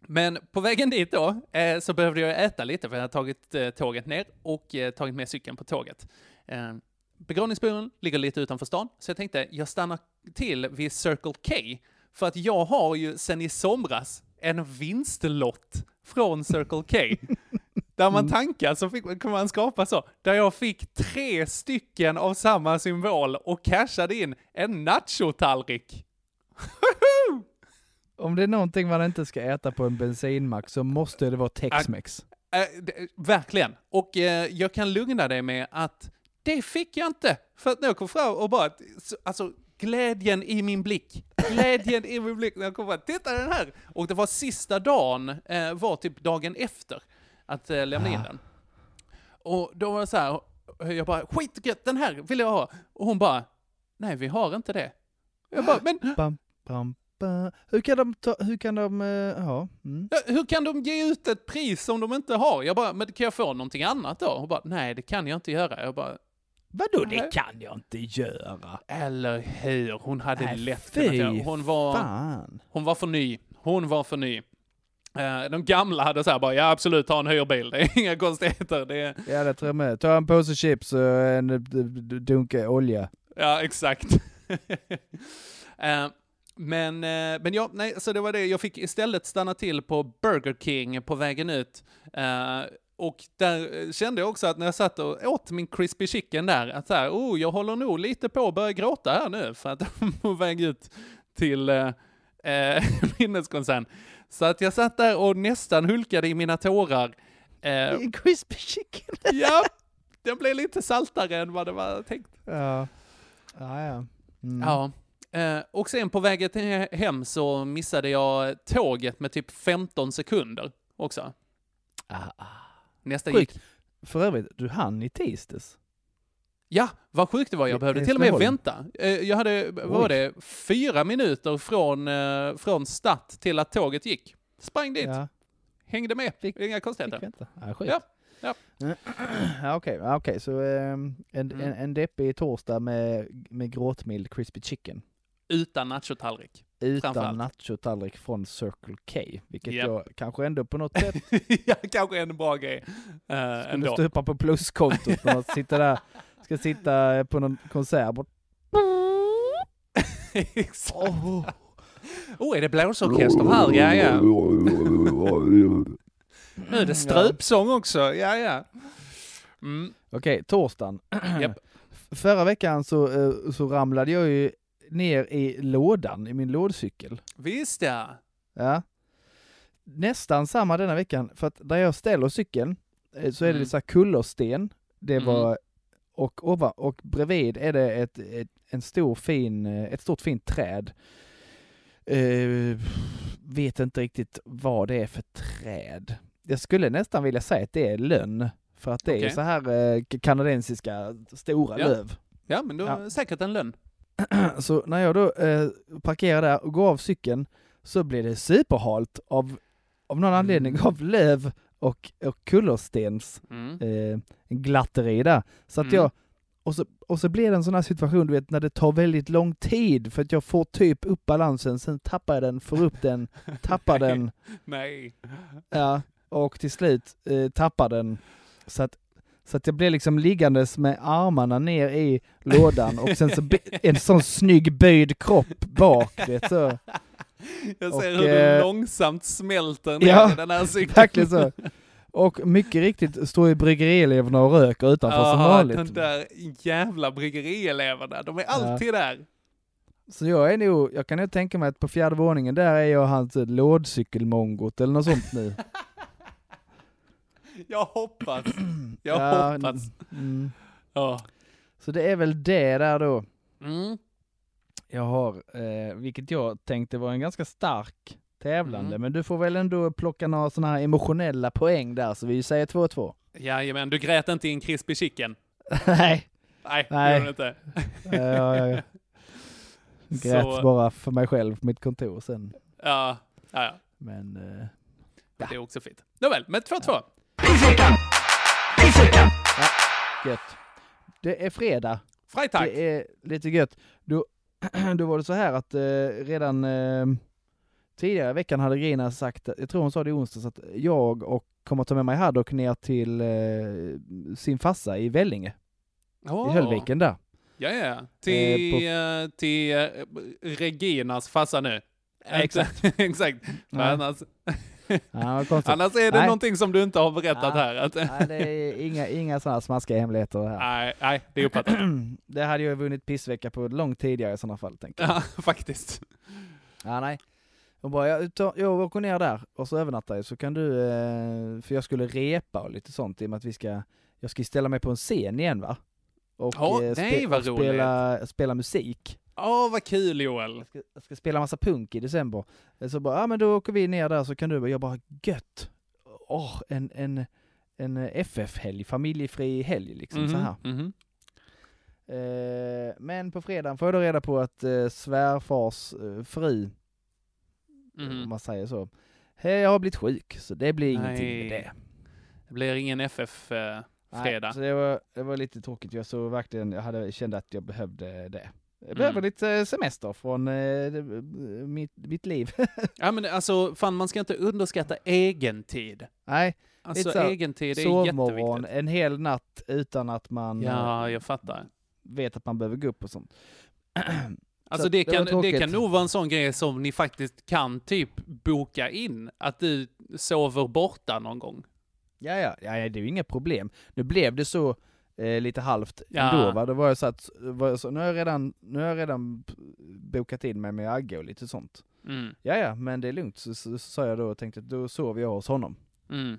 Men på vägen dit då, eh, så behövde jag äta lite, för jag hade tagit eh, tåget ner och eh, tagit med cykeln på tåget. Eh, Begravningsbyrån ligger lite utanför stan, så jag tänkte jag stannar till vid Circle K. För att jag har ju sen i somras en vinstlott från Circle K. Där man tankar så fick, kan man skapa så. Där jag fick tre stycken av samma symbol och cashade in en nachotallrik. Om det är någonting man inte ska äta på en bensinmack så måste det vara Tex-Mex. Äh, det, verkligen. Och eh, jag kan lugna dig med att det fick jag inte. För att när jag kom fram och bara, så- alltså glädjen i min blick. Glädjen i min blick när jag kom fram. Titta den här! Och det var sista dagen, eh, var typ dagen efter att eh, lämna in den. Och då var det så här, jag bara skitgött, den här vill jag ha. Och hon bara, nej vi har inte det. Jag bara, men Bam, bam, bam. Hur kan de ta, hur kan de, eh, ja. Mm. Ja, Hur kan de ge ut ett pris som de inte har? Jag bara, men kan jag få någonting annat då? Hon bara, nej det kan jag inte göra. Jag bara, Vadå, Nej. det kan jag inte göra? eller hur? Hon hade lätt kunnat göra. Hon var, Fan. hon var för ny. Hon var för ny. Eh, De gamla hade så här bara, ja absolut, ta en hyrbil. Det är inga konstigheter. Det är, Ja, det tror jag med. Ta en påse chips och en eh, dunk olja. ja, exakt. Eh, Men, men ja, nej, så det var det. Jag fick istället stanna till på Burger King på vägen ut. Och där kände jag också att när jag satt och åt min crispy chicken där, att så här, oh, jag håller nog lite på att börja gråta här nu, för att jag är på väg ut till eh, minneskonsern. Så att jag satt där och nästan hulkade i mina tårar. Eh, Crispy chicken. ja, den blev lite saltare än vad det var tänkt. Ja. Ja, ja. Mm. Ja. Eh, och sen på vägen hem så missade jag tåget med typ 15 sekunder också. Ah, Nästa Sjukt. gick. För övrigt, du hann i tisdags. Ja, vad sjukt det var. Jag behövde till och med vänta. Eh, jag hade, vad var det, fyra minuter från, eh, från start till att tåget gick. Sprang dit, Ja, hängde med. Fick- Inga fick konstigheter. vänta. Ja, sjukt. Ja, ja. okej, ja, okej, så ehm, en, Mm. en, en deppig torsdag med, med gråtmild crispy chicken. Utan nachotallrik. Utan nachotallrik från Circle K, vilket Japp. jag kanske ändå på något sätt ja, kanske en bra grej. Uh, skulle ändå. stupa på pluskontot sitter där, ska sitta på någon konsert. bort- Exakt. Åh, Oh, är det blåsorkester här? Ja, ja. Nu är det strupsång också. Ja, ja. Mm. Okej, torsdagen. Japp. Förra veckan så, eh, så ramlade jag ju ner i lådan i min lådcykel. Visst ja. Ja. Nästan samma denna veckan, för att där jag ställer cykeln eh, så är det Mm. så här kullersten. Det Mm. var, och, ovan, och bredvid är det ett, ett, en stor fin, eh, ett stort fint träd. Eh, vet inte riktigt vad det är för träd. Jag skulle nästan vilja säga att det är lönn. För att det är Okej. så här eh, kanadensiska stora Ja. löv. Ja, men då Ja. säkert en lön. Så när jag då eh, parkerar där och går av cykeln så blir det superhalt av, av någon anledning Mm. av löv och, och kullerstens Mm. eh, glatteri där. Så att Mm. jag, och så, och så blir det en sån här situation du vet när det tar väldigt lång tid för att jag får typ upp balansen, sen tappar jag den, får upp den, tappar den, Nej. ja, och till slut eh, tappar den. Så att, så att jag blir liksom liggandes med armarna ner i lådan och sen så en sån snygg böjd kropp bak. Vet, så. Jag Och, ser hur du eh, långsamt smälter ner ja, den här cykeln. Verkligen så. Och mycket riktigt står ju bryggerieleverna och röker utanför som Ja, vanligt. de där jävla bryggerieleverna, de är alltid där. Så jag är nog, jag kan nog tänka mig att på fjärde våningen där är jag hans lådcykelmongot eller något sånt nu. Jag hoppas. Jag Ja, hoppas. Mm. Ja. Så det är väl det där då. Mm. Jag har, eh, vilket jag tänkte var en ganska stark tävlande, Mm. men du får väl ändå plocka några sådana här emotionella poäng där, så vi säger 2-2. Jajamän, du grät inte i en crispy chicken? Nej, Nej, det Nej. gjorde du inte. Eh, jag, jag grät Så- bara för mig själv på mitt kontor sen. Ja, ja, ja. Men eh, Det är också fint. Nåväl, men 2-2. gött. Det är fredag. Freitag. Det är lite gött. Då, då var det så här att eh, redan eh, tidigare i veckan hade Grina sagt, jag tror hon sa det i onsdags, att jag och kommer ta med mig Haddock ner till eh, sin farsa i Vellinge, Åh, i Höllviken där. Ja, ja. Till, eh, till eh, Reginas farsa nu. Exakt. Exakt. Annars, Ja, annars är det Nej. någonting som du inte har berättat Ja. här. Att, Nej, det är inga, inga sådana smaskiga hemligheter här. nej, nej, det är uppfattat. det hade jag vunnit pissvecka på långt tidigare i sådana fall, tänker jag. Ja, faktiskt. Ja, nej. Och bara, jag, tar, jag åker ner där och så övernattar jag, så kan du, eh, för jag skulle repa och lite sånt i och med att vi ska, jag ska ställa mig på en scen igen va? Och, eh, nej, och spela, spela musik. Åh, vad kul Joel. Jag ska, jag ska spela massa punk i december. Eh, Så bara, ja men då åker vi ner där så kan du, och jag bara, gött! Åh, en, en, en FF-helg, familjefri helg liksom så här. Mhm, mhm. Eh, men på fredagen får jag då reda på att eh, svärfars eh, fru, Mhm. om man säger så, hej jag har blivit sjuk, så det blir ingenting Nej. med det. Det blir ingen FF-fredag. Nej, så det var, det var lite tråkigt, jag såg verkligen, jag hade, kände att jag behövde det. Jag Mm. behöver lite semester från eh, det- mitt, mitt liv. ja men alltså, fan man ska inte underskatta egen tid. Nej, Alltså lite så här, egen tid är sovmorgon, jätteviktigt. en hel natt utan att man Ja, eh, jag fattar. vet att man behöver gå upp och sånt. Alltså Så det, det kan, det tråkigt. kan nog vara en sån grej som ni faktiskt kan typ boka in. Att du sover borta någon gång. Ja, ja, ja, det är ju inga problem. Nu blev det så eh, lite halvt Ja. ändå va. Då var jag så att, var jag så, nu har jag redan, nu har jag redan bokat in mig med Agge och lite sånt. Mm. Ja, ja, men det är lugnt, så, så, så sa jag då och tänkte att då sover jag hos honom. Mm.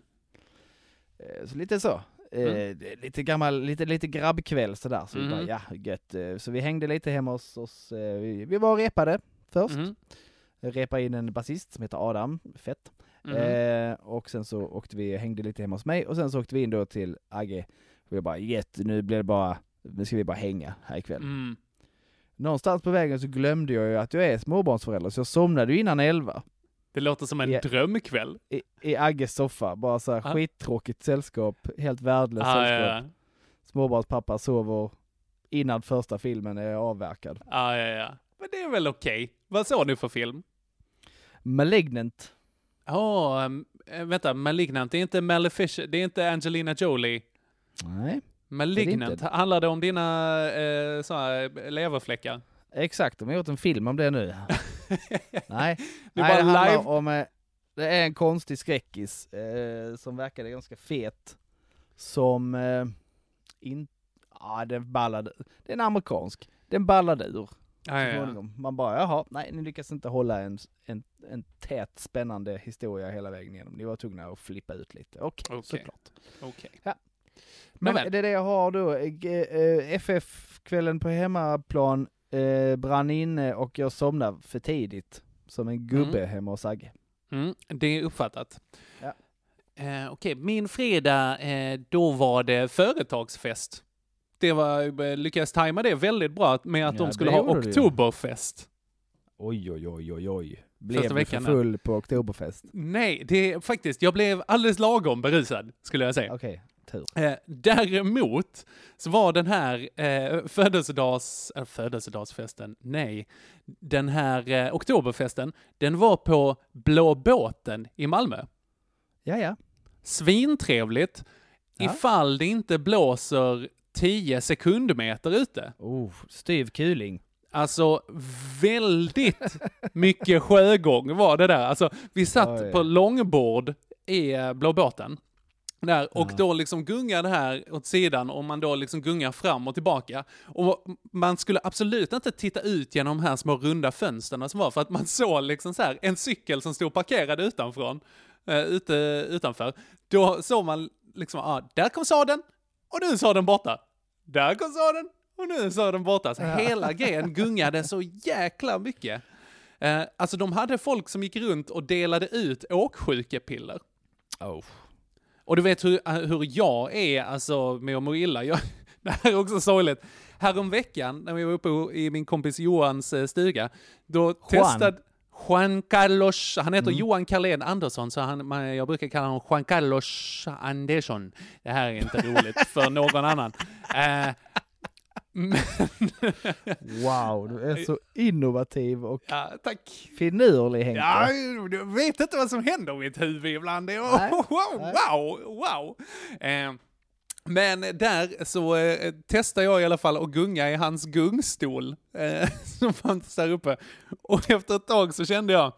Eh, så lite så. Eh, Mm. är Lite gammal, lite, lite grabbkväll sådär, så vi bara Mhm. ja, gött. Eh, Så vi hängde lite hemma hos oss, eh, vi, vi var och repade först. Jag repade in en basist som heter Adam, fett. Mhm. Eh, och sen så åkte vi, hängde lite hemma hos mig och sen så åkte vi in då till Agge. Och jag bara gett, nu blir det bara, nu ska vi bara hänga här ikväll. Mm. Någonstans på vägen så glömde jag ju att jag är småbarnsförälder så jag somnade ju innan elva. Det låter som en Ja. drömkväll. I, i Agges soffa, bara så här Ja. skittråkigt sällskap, helt värdelöst Ah, sällskap. ja, ja. Småbarnspappa sover innan första filmen är avverkad. Ah, ja, ja. Men det är väl okej. Vad såg ni för film? Malignant. Ja, um, vänta, Malignant, det är inte Maleficent, det är inte Angelina Jolie. Nej. Malignant, inte. handlar det om dina eh, så här, leverfläckar? Exakt, de har gjort en film om det nu. Nej, Det Nej, det bara handlar live. om, eh, det är en konstig skräckis eh, som verkade ganska fet. Som eh, in, ja den ballade, det är en amerikansk, den ballade ur. Ja, småningom. Man bara, jaha, nej ni lyckas inte hålla en, en, en tät spännande historia hela vägen igenom. Ni var tvungna att flippa ut lite. Okej, Okej. såklart. Okej. Ja. Men Nåväl. det är det jag har då. Eh, FF-kvällen på hemmaplan eh, brann inne och jag somnade för tidigt. Som en gubbe Mm. hemma hos Agge. Mm, det är uppfattat. Ja. Eh, Okej, min fredag, eh, då var det företagsfest. Det var, eh, lyckades tajma det väldigt bra med att Ja, de skulle ha oktoberfest. Oj, oj, oj, oj, oj. Blev Första du för full på oktoberfest? Nej, det är faktiskt, jag blev alldeles lagom berusad, skulle jag säga. Okej, tur. Eh, däremot så var den här eh, födelsedags, äh, födelsedagsfesten, nej, den här eh, oktoberfesten, den var på Blå båten i Malmö. Ja, ja. Svintrevligt, Ja. ifall det inte blåser 10 sekundmeter ute. Oh, styv kuling. Alltså väldigt mycket sjögång var det där. Alltså vi satt Oj. på långbord i eh, Blå båten. Där, och Ja. då liksom gungar det här åt sidan och man då liksom gungar fram och tillbaka. Och man skulle absolut inte titta ut genom de här små runda fönstren som var för att man såg liksom så här en cykel som stod parkerad utanför, eh, ute, utanför. Då såg man liksom, ah, där kom sadeln och nu är sadeln borta. Där kom sadeln och nu är sadeln borta. Så Ja. hela grejen gungade så jäkla mycket. Eh, alltså de hade folk som gick runt och delade ut åksjukepiller. Oh. Och du vet hur, eh, hur jag är alltså med att må illa. Jag, det här är också sorgligt. Häromveckan när vi var uppe i min kompis Johans eh, stuga, då testade Juan Carlos, han heter Johan Carlén Andersson, så han, man, jag brukar kalla honom Juan Carlos Andersson. Det här är inte roligt för någon annan. Eh, men, Wow, du är så innovativ och ja, tack. finurlig Henke. Ja, du vet inte vad som händer i mitt huvud ibland. Nej, wow, nej. wow, wow. Eh, Men där så eh, testar jag i alla fall att gunga i hans gungstol eh, som fanns där uppe. Och efter ett tag så kände jag,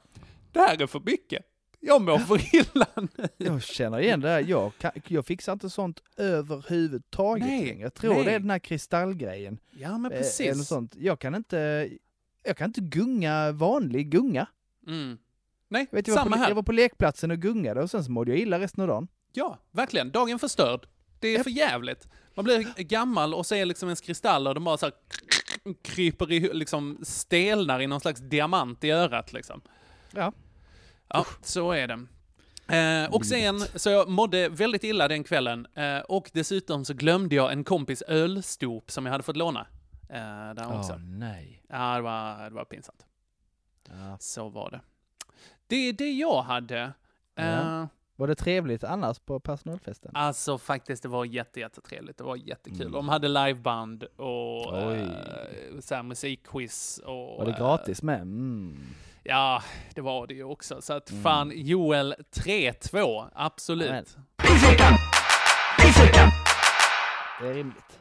det här är för mycket. Jag mår för illa nu. Jag känner igen det här. Jag, kan, jag fixar inte sånt överhuvudtaget Nej. Jag tror nej. det är den här kristallgrejen. Ja, men Eh, precis. Eller sånt. Jag kan inte, jag kan inte gunga vanlig gunga. Mm. Nej, Jag, vet, jag, samma på, här. jag var på lekplatsen och gungade och sen så mådde jag illa resten av dagen. Ja, verkligen. Dagen förstörd. Det är Japp. för jävligt. Man blir gammal och ser liksom ens kristaller, de bara så här kryper i, liksom stelnar i någon slags diamant i örat liksom. Ja. Ja, så är det. Eh, och sen, så jag mådde väldigt illa den kvällen. Eh, och dessutom så glömde jag en kompis ölstop som jag hade fått låna. Eh, där också. Åh nej. Ja, det var, det var pinsamt. Ja. Så var det. Det är det jag hade. Eh, Ja. Var det trevligt annars på personalfesten? Alltså faktiskt, det var jätte, jättetrevligt. Det var jättekul. Mm. De hade liveband och eh, så här musikquiz och... Var det eh, gratis med? Mm. Ja, det var det ju också. Så att Mm. fan, Joel 3-2, absolut. Amen. Det är rimligt.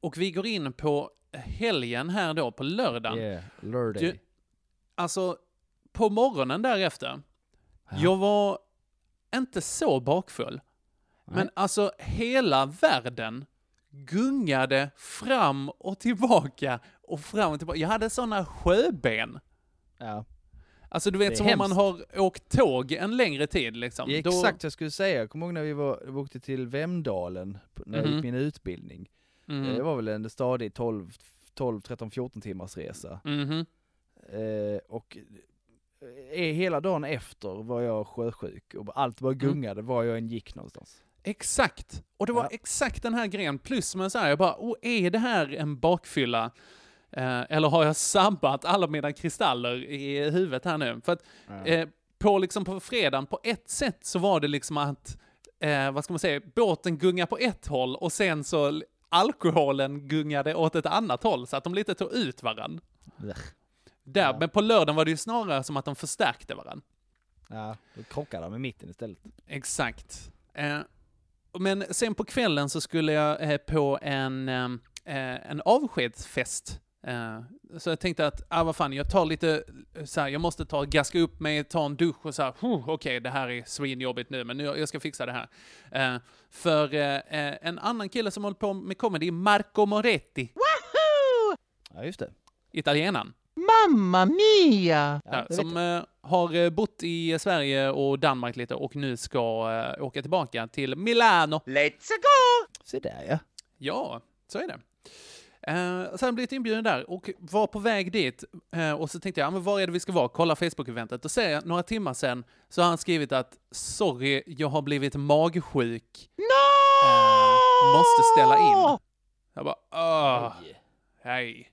Och vi går in på helgen här då, på lördagen. Yeah, lördag. Du, alltså, på morgonen därefter, Ja. jag var inte så bakfull. Men Nej. alltså, hela världen gungade fram och tillbaka och fram och tillbaka. Jag hade såna sjöben. Ja. Alltså du Det vet är som om man hemskt. har åkt tåg en längre tid liksom. Ja, Då- Exakt jag skulle säga. Jag kommer ihåg när vi, var, åkte till Vemdalen när jag Mhm. gick min utbildning. Mhm. Det var väl en stadig 12, 12 13, 14 timmars resa. Mhm. Eh, och eh, hela dagen efter var jag sjösjuk och allt Mm. bara gungade var jag än gick någonstans. Exakt! Och det var Ja. exakt den här grejen, plus med så här, jag bara, oh, är det här en bakfylla? Eh, eller har jag sabbat alla mina kristaller i huvudet här nu? För att Ja. eh, på, liksom på fredagen, på ett sätt så var det liksom att, eh, vad ska man säga, båten gungar på ett håll och sen så alkoholen gungade åt ett annat håll, så att de lite tog ut varann. Blech. Där, Ja. men på lördagen var det ju snarare som att de förstärkte varann. Ja, då krockade de med mitten istället. Exakt. Eh, men sen på kvällen så skulle jag eh, på en, eh, eh, en avskedsfest. Eh, så jag tänkte att, ah, vad fan, jag tar lite, eh, så här, jag måste ta, gaska upp mig, ta en dusch och så här, "Huh, okej, det här är svinjobbigt nu, men nu, jag ska fixa det här. Eh, för eh, en annan kille som håller på med comedy, Marco Moretti, Ja, just det. italienaren. Mamma mia! Ja, som eh, har bott i Sverige och Danmark lite och nu ska eh, åka tillbaka till Milano. Let's go! Se där ja. Ja, så är det. Eh, sen blivit inbjuden där och var på väg dit eh, och så tänkte jag, ja, men var är det vi ska vara? Kolla Facebook-eventet. Och ser jag några timmar sen så har han skrivit att sorry, jag har blivit magsjuk. No! Eh, måste ställa in. Jag bara, åh, hej.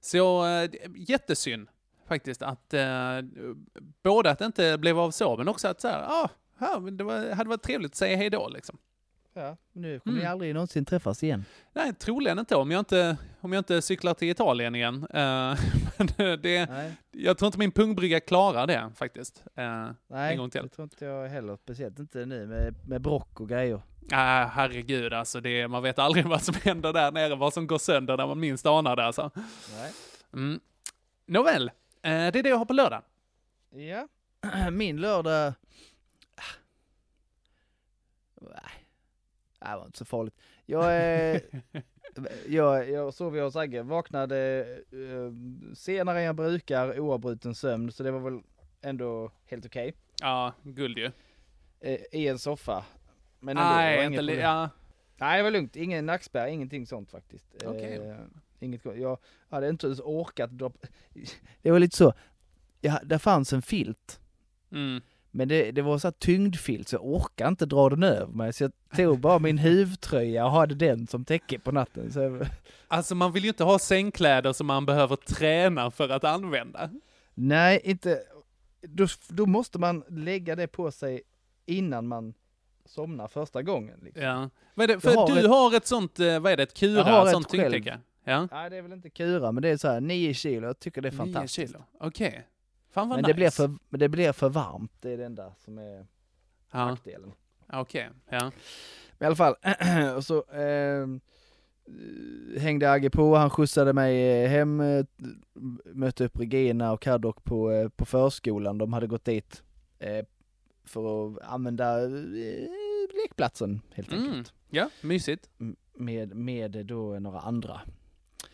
Så eh, jättesynd faktiskt att eh, både att det inte blev av så, men också att så här, ah, det var, hade varit trevligt att säga hej då liksom. Ja, nu kommer Mm. ni aldrig någonsin träffas igen. Nej, troligen inte om jag inte, om jag inte cyklar till Italien igen. Men det, Nej, jag tror inte min pungbrygga klarar det faktiskt. Eh, Nej en gång till. det tror inte jag heller. Speciellt inte nu med, med brock och grejer. Ah, herregud alltså, det, man vet aldrig vad som händer där nere, vad som går sönder när man minst anar det alltså. Nej. Mm. Nåväl, eh, det är det jag har på lördag. Ja. Min lördag... Ah. Nej, det var inte så farligt. Jag, eh, jag, jag sov ju hos Agge, vaknade eh, senare än jag brukar, oavbruten sömn, så det var väl ändå helt okej. Ja, guld ju. Eh, I en soffa. Men ändå, det var Nej, inte li- ja. Nej, det var lugnt. Ingen nackspärr, ingenting sånt faktiskt. Okej. Eh, inget, jag hade inte ens orkat dra... Det var lite så, ja, där fanns en filt. Mm. Men det, det var så tyngdfilt så jag orkade inte dra den över mig så jag tog bara min huvtröja och hade den som täcke på natten. Så jag, Alltså man vill ju inte ha sängkläder som man behöver träna för att använda. nej, inte... Då, då måste man lägga det på sig innan man somnar första gången. Liksom. Ja. Vad är det? För Jag har du ett- har ett sånt, eh, vad är det, ett Jag kura, har ett sånt tyngdtäcke? Ja. Nej, det är väl inte kura, men det är så här 9 kilo. Jag tycker det är fantastiskt. kilo. Okej. Fan vad Men nice. det, blir för, det blir för varmt, det är det enda som är Ja, nackdelen. okej. Ja. Men i alla fall, och så eh, hängde Agge på, han skjutsade mig eh, hem, eh, mötte upp Regina och Kaddock på, eh, på förskolan, de hade gått dit eh, för att använda eh, lekplatsen helt Mm. enkelt. Ja, mysigt. Med, med då några andra.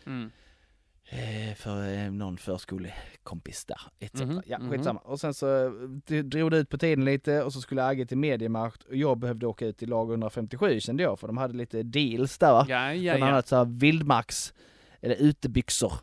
Mm. Eh, för eh, någon förskolekompis där, etc. Mhm, Ja, mhm. skitsamma. Och sen så eh, drog det ut på tiden lite och så skulle Agge till Mediamarkt och jag behövde åka ut till lag 157 kände jag, för de hade lite deals där va? Ja, ja, Bland ja. annat så här vildmarks, eller utebyxor.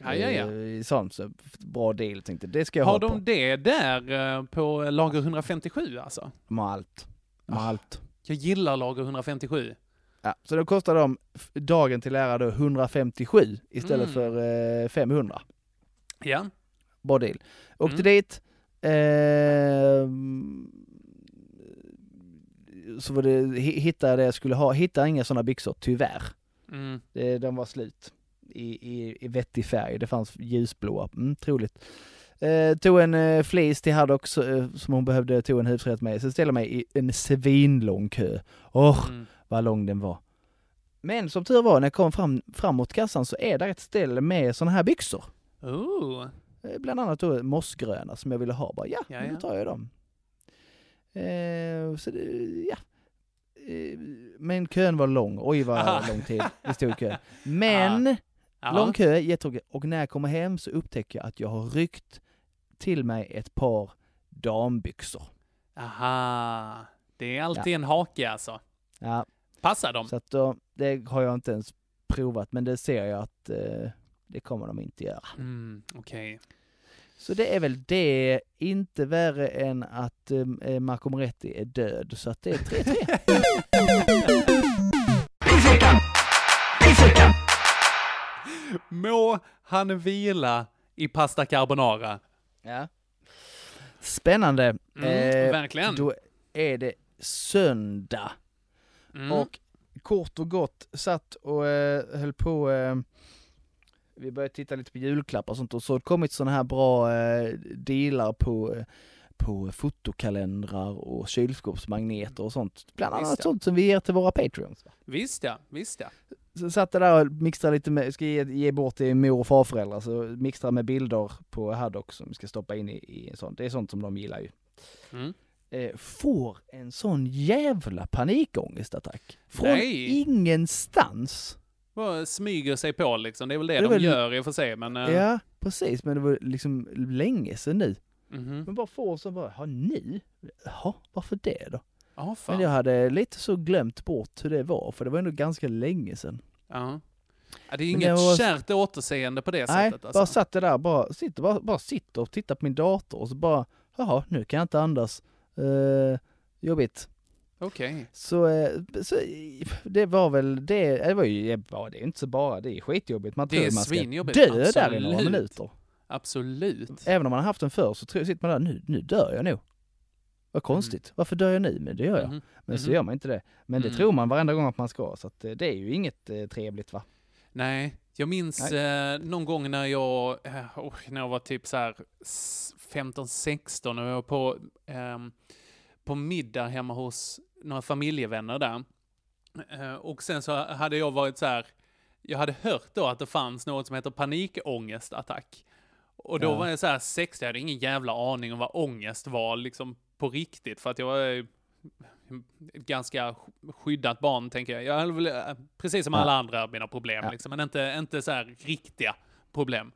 Ja, ja, ja. Sånt, så bra deal tänkte det ska jag Har ha de på. det där på lager 157 alltså? Har allt. Har Ah. allt. Jag gillar lager 157. Ja, så då kostar de dagen till ära då 157 istället Mm. för eh, 500. Ja. Bra deal. Åkte Mm. dit. Eh, så var det, hi- hittade det jag skulle ha, hittade inga sådana byxor, tyvärr. Mm. Det, de var slut i, i, i vettig färg. Det fanns ljusblåa, mm, troligt. Eh, tog en eh, fleece till Haddock eh, som hon behövde, tog en huvudrätt med. Sen ställde mig i en svinlång kö. Åh, Mm. Vad lång den var. Men som tur var, när jag kom fram, fram mot kassan så är där ett ställe med sådana här byxor. Oh. Eh, Bland annat då mossgröna som jag ville ha. Bara, ja, Ja, ja. då tar jag dem. Eh, så det, ja. Eh, men kön var lång. Oj vad Aha. lång tid det stod i kö. Men, Ja. lång kö, jättetråkigt. Och när jag kommer hem så upptäcker jag att jag har ryckt till mig ett par dambyxor. Aha. Det är alltid en hake alltså. Ja, Passar de? så att då, det har jag inte ens provat, men det ser jag att eh, det kommer de inte göra. Mm, Okej. Så det är väl det, inte värre än att eh, Marco Moretti är död, så att det är 3-3. Må han vila i pasta carbonara. ja. Spännande. Mm, verkligen. Då är det söndag. Mm. Och kort och gott satt och eh, höll på, eh, vi började titta lite på julklappar och sånt och så har det kommit sådana här bra eh, dealar på, eh, på fotokalendrar och kylskåpsmagneter och sånt. Bland Visst, annat ja. sånt som vi ger till våra patreons. Visst ja, visst ja. Så satt jag där och mixtrade lite med, ska ge, ge bort till mor och farföräldrar, så mixtrade med bilder på Haddock som vi ska stoppa in i, i en sån. Det är sånt som de gillar ju. Mm. Eh, får en sån jävla panikångestattack. Från Nej. ingenstans. Bara smyger sig på liksom. Det är väl det, Det de väl- gör i och för sig, men... eh, Ja, precis, men det var liksom länge sedan nu. mhm. Men bara får så bara, ja nu? Jaha, varför det då? Fan. Men jag hade lite så glömt bort hur det var, för det var ändå ganska länge sedan. Ja. ja. Det är inget det var- kärt återseende på det Nej, sättet alltså. bara satt jag där, bara sitter, bara, bara sitter och tittar på min dator och så bara, jaha, nu kan jag inte andas. Uh, jobbigt. Okej. Så, eh, så det var väl det, det var ju, ja, det är inte så bara, det är skitjobbigt. Man Det tror är man ska dö där i några absolut. minuter. Absolut. Även om man har haft den förr så tror, sitter man där, nu, nu dör jag nog. Vad konstigt, varför dör jag nu? Men det gör jag. Mhm. Men så Mhm. gör man inte det. Men det Mm. tror man varenda gång att man ska, så att eh, det är ju inget eh, trevligt va? Nej, jag minns eh, någon gång när jag, eh, oh, när jag var typ så här s- 15-16 och jag var på, ehm, på middag hemma hos några familjevänner där. Eh, och sen så hade jag varit så här, jag hade hört då att det fanns något som heter panikångestattack. Och då Ja. var jag så här 60, jag hade ingen jävla aning om vad ångest var liksom på riktigt för att jag var eh, ett ganska sk- skyddat barn, tänker jag. Jag väl, eh, precis som alla andra mina problem, Ja. liksom, men inte, inte så här riktiga problem.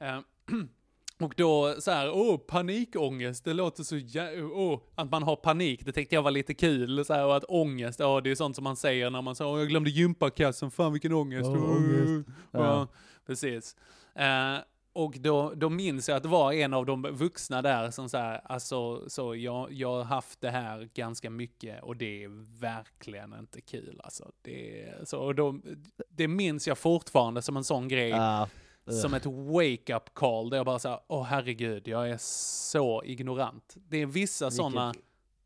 Eh, och då så här, åh, panikångest, det låter så jä- åh, att man har panik, det tänkte jag var lite kul, så här, och att ångest, ja, det är sånt som man säger när man säger, åh, jag glömde gympakassen, fan vilken ångest. Ångest. Ja, precis. Eh, och då, då minns jag att det var en av de vuxna där som så här, alltså, så jag, jag har haft det här ganska mycket och det är verkligen inte kul alltså. Det, så, och då, det minns jag fortfarande som en sån grej, Ja. som ett wake-up call, där jag bara såhär, åh herregud, jag är så ignorant. Det är vissa sådana,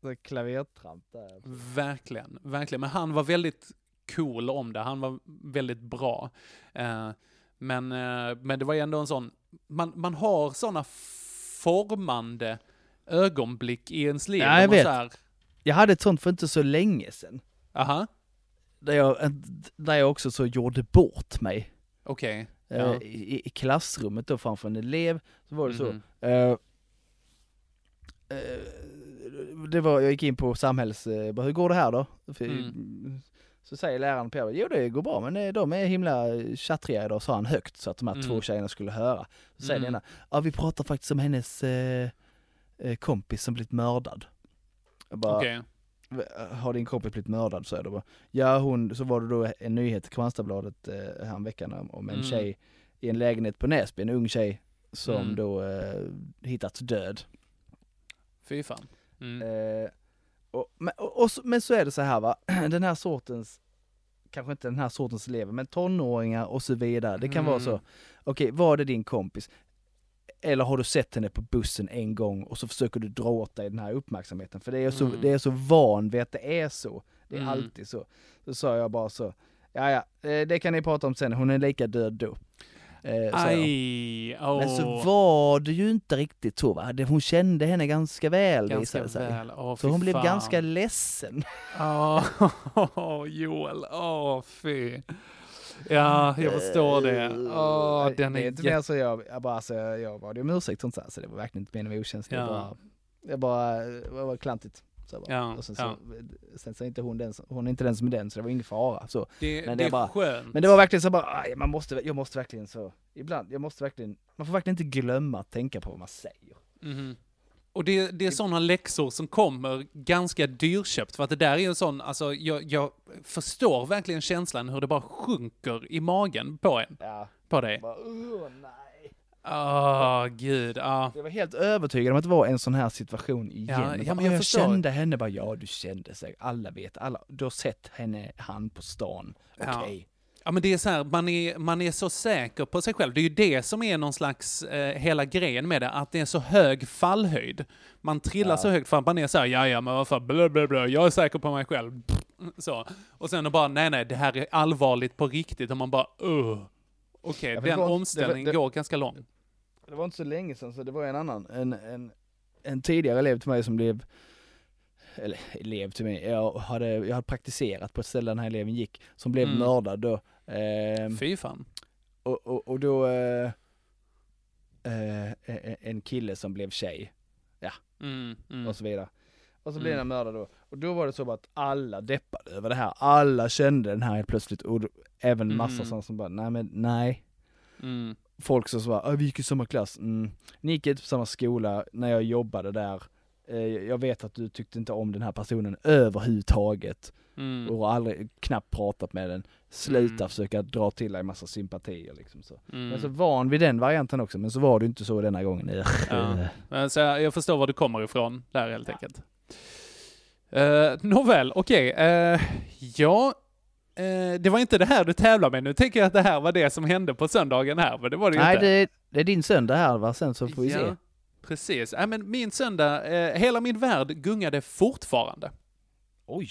Så klavertramp där. verkligen, verkligen, men han var väldigt cool om det, han var väldigt bra. Eh, men, eh, men det var ju ändå en sån, man, man har sådana formande ögonblick i ens liv. Ja, jag vet. så här, Jag hade ett sånt för inte så länge sedan. Aha, där jag, där jag också så gjorde bort mig. okej. Eh, Ja. i, I klassrummet då framför en elev, så var det så. Mhm. Eh, eh, det var, jag gick in på samhälls, eh, hur går det här då? Mm. Så säger läraren på jo det går bra men eh, de är himla tjattriga idag, sa han högt så att de här Mm. två tjejerna skulle höra. Så säger Mm. den ena, ja vi pratar faktiskt om hennes eh, eh, kompis som blivit mördad. Jag bara, Okej. har din kompis blivit mördad? Så är det bara, ja hon, så var det då en nyhet i Kristianstadsbladet eh, häromveckan om- om en Mm. tjej i en lägenhet på Näsby, en ung tjej som Mm. då eh, hittats död. Fy fan. Mm. Eh, och, men, och, och, så- men så är det så här va, den här sortens, kanske inte den här sortens elever, men tonåringar och så vidare. Det kan vara så, Mm. okej var det din kompis? Eller har du sett henne på bussen en gång och så försöker du dra åt dig den här uppmärksamheten? För det är så, Mm. det är så van vid att det är så. Det är Mm. alltid så. Då sa jag bara så, ja ja, eh, det kan ni prata om sen, hon är lika död då. Eh. Aj, åh. Men så var det ju inte riktigt så va, Det- hon kände henne ganska väl Ganska visade det sig. väl. Åh, så hon blev fan. ganska ledsen. Åh, Joel. Åh, fy. Ja, jag förstår det. Åh, den det är är inte mer så jag, jag bara, alltså, jag bad om ursäkt så det var verkligen inte meningen med okänslig. Ja. Jag bara, jag bara, det var klantigt. Så bara. Ja, och sen, ja. så, sen så är inte hon den, hon är inte den som är den, så det var ingen fara. Så. Det, Men det, det är bara- skönt. Men det var verkligen så bara, aj, man måste, jag måste verkligen så, ibland, jag måste verkligen, man får verkligen inte glömma att tänka på vad man säger. Mhm. Och det, det är sådana läxor som kommer ganska dyrköpt, för att det där är ju en sån, alltså jag, jag förstår verkligen känslan hur det bara sjunker i magen på en, Ja. på dig. Bara, "Åh, nej. Åh, gud, ja. Jag var helt övertygad om att det var en sån här situation igen. Ja, Jag ja, men jag jag kände henne bara, ja du kände sig, alla vet, alla, du har sett henne, han på stan, Ja. okej. Ja men det är så här, man är, man är så säker på sig själv. Det är ju det som är någon slags, eh, hela grejen med det, att det är så hög fallhöjd. Man trillar Ja. så högt för att man är så här, ja ja men vad fan, blö, blö, blö, jag är säker på mig själv. Så. Och sen och bara, nej nej, det här är allvarligt på riktigt. Och man bara, uh. Okej, Ja, det den det omställningen det- går ganska lång. Det var inte så länge sedan så det var en annan, en, en, en tidigare elev till mig som blev, eller elev till mig, jag hade, jag hade praktiserat på ett ställe där den här eleven gick, som blev Mm. mördad då. Ehm, Fy fan. och, och, och då, eh, eh, en kille som blev tjej, Mm, mm. och så vidare. Och så blev Mm. den mördad då. Och då var det så att alla deppade över det här. Alla kände den här helt plötsligt. Och även massa Mm. sådana som bara, nej men nej. Mm. Folk som bara, "Ah, vi gick i samma klass. Mm. Ni gick inte på samma skola när jag jobbade där. Eh, Jag vet att du tyckte inte om den här personen överhuvudtaget. Mm. Och har aldrig knappt pratat med den. Sluta Mm. försöka dra till dig massa sympatier liksom så. Mm. Men så van vid den varianten också, men så var det inte så denna gången. Ja. Men Så jag, jag förstår var du kommer ifrån där helt enkelt. Uh, Nåväl, okej. eh, ja, eh, det var inte det här du tävlar med. Nu tänker jag att det här var det som hände på söndagen här, men det var det ju Nej, inte. det, det är din söndag här va, sen så får vi se. Ja, precis. Nej, men min söndag, eh, hela min värld gungade fortfarande. Oj!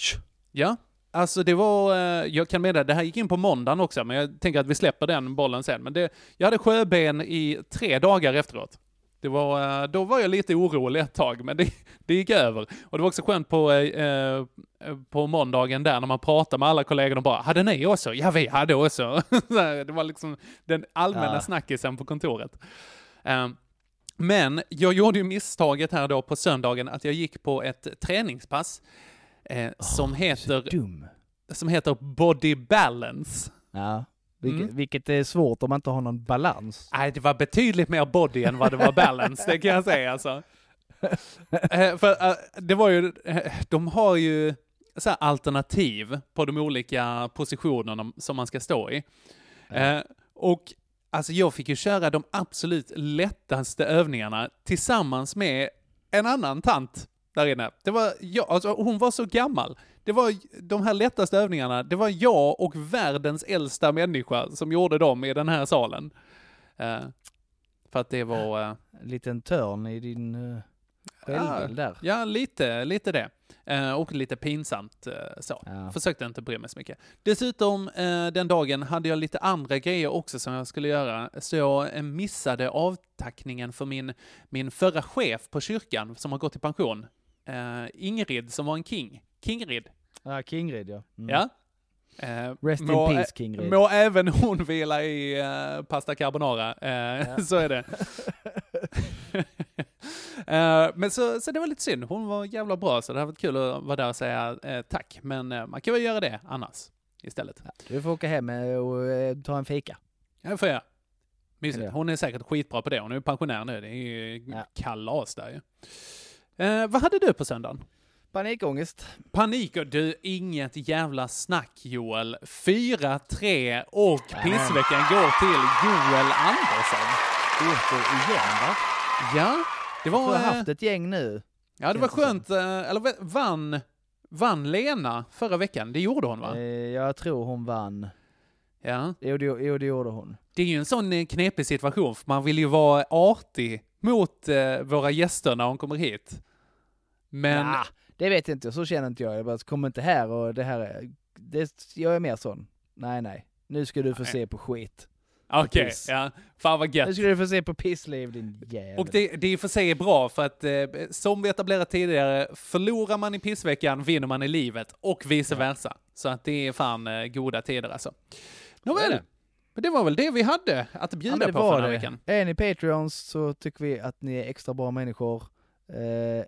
Ja, alltså det var, eh, jag kan meddela, det här gick in på måndagen också, men jag tänker att vi släpper den bollen sen. Men det, jag hade sjöben i tre dagar efteråt. Det var, eh, då var jag lite orolig ett tag, men det, det gick över. Och det var också skönt på, eh, eh, på måndagen där när man pratade med alla kollegor och bara ”Hade ni också?” ”Ja, vi hade också”. Det var liksom den allmänna Ja. snackisen på kontoret. Eh, men jag gjorde ju misstaget här då på söndagen att jag gick på ett träningspass eh, som, heter, som heter Body Balance. Ja. Vilket, Mm. vilket är svårt om man inte har någon balans. Nej, det var betydligt mer body än vad det var balance, det kan jag säga alltså. Eh, för eh, det var ju, eh, de har ju så alternativ på de olika positionerna som man ska stå i. Eh, och alltså jag fick ju köra de absolut lättaste övningarna tillsammans med en annan tant där inne. Det var jag, alltså hon var så gammal. Det var de här lättaste övningarna, det var jag och världens äldsta människa som gjorde dem i den här salen. Eh, för att det var... eh, En liten törn i din uh, självbild där. Ja, lite, lite det. Eh, och lite pinsamt eh, så. Ja. Försökte inte bry mig så mycket. Dessutom eh, den dagen hade jag lite andra grejer också som jag skulle göra. Så jag eh, missade avtackningen för min, min förra chef på kyrkan som har gått i pension. Eh, Ingrid som var en king. Kingrid. Ja, Kingrid ja. Mm. Ja. Eh, Rest in må, peace, ä- Kingrid. Må även hon vila i eh, pasta carbonara. Eh, Så är det. Eh, men så, så det var lite synd. Hon var jävla bra, så det hade varit kul att vara där och säga eh, tack. Men eh, man kan väl göra det annars istället. Du får åka hem och ta en fika. Ja, det får jag. Mysigt. Ja. Hon är säkert skitbra på det. Hon är ju pensionär nu. Det är ju kalas där ju. Vad hade du på söndagen? Panikångest. Panik och du, inget jävla snack Joel. 4-3 och pissveckan går till Joel Andersson. Återigen va? Ja, det var... Jag har eh, haft ett gäng nu. Ja, det var skönt. eh, Eller vann, vann Lena förra veckan? Det gjorde hon va? Eh, Jag tror hon vann. Ja. Jo, det, jo, det gjorde hon. Det är ju en sån knepig situation, för man vill ju vara artig mot våra gäster när hon kommer hit. Men... Ja, det vet inte jag, så känner inte jag. Jag bara, kom inte här och det här är... Det, jag är mer sån. Nej, nej. Nu ska du få Nej. se på skit. Okej, Piss. ja. Fan vad gött. Nu ska du få se på pissliv din jävel. Och det, det är i och för sig bra, för att eh, som vi etablerat tidigare, förlorar man i pissveckan vinner man i livet och vice versa. Så att det är fan eh, goda tider alltså. Nåväl, det. men det var väl det vi hade att Ja, bjuda det på för den här det. veckan. Är ni Patreons så tycker vi att ni är extra bra människor. Eh,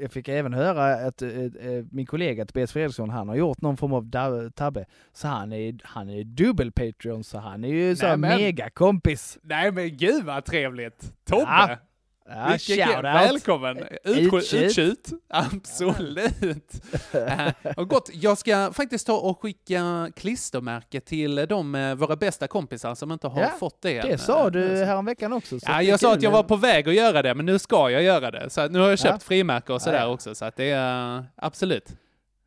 jag fick även höra att eh, eh, min kollega Tobias Fredriksson, han har gjort någon form av tabbe. Så han är, han är dubbel Patreon, så han är ju så här Nej, men- mega kompis. Nej men gud vad trevligt! Tobbe! Ja. Ja, out. Välkommen! Utkjut. Utkjut. Absolut! Och gott, jag ska faktiskt ta och skicka klistermärke till de eh, våra bästa kompisar som inte har Ja, fått det än. Det sa Eh, du häromveckan också. så Ja, jag sa att jag var på väg att göra det, men nu ska jag göra det. Så nu har jag köpt Ja. frimärke och sådär Ja, ja. också, så att det är uh, absolut.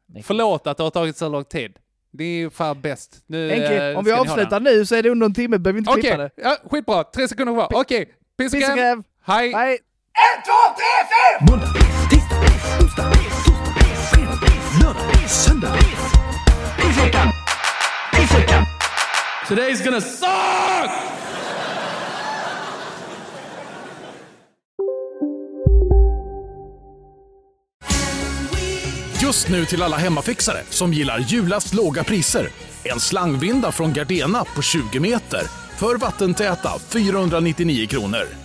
Mäktigt. Förlåt att det har tagit så lång tid. Det är ju fan bäst. Nu, Henke, eh, om vi avslutar nu så är det under en timme, behöver inte Okej, klippa det. ja, skitbra. Tre sekunder kvar. Okej, pissgräv. Pissgräv. Hej. Hej! Today's gonna suck! Just nu till alla hemmafixare som gillar julast låga priser. En slangvinda från Gardena på 20 meter för vattentäta 499 kronor.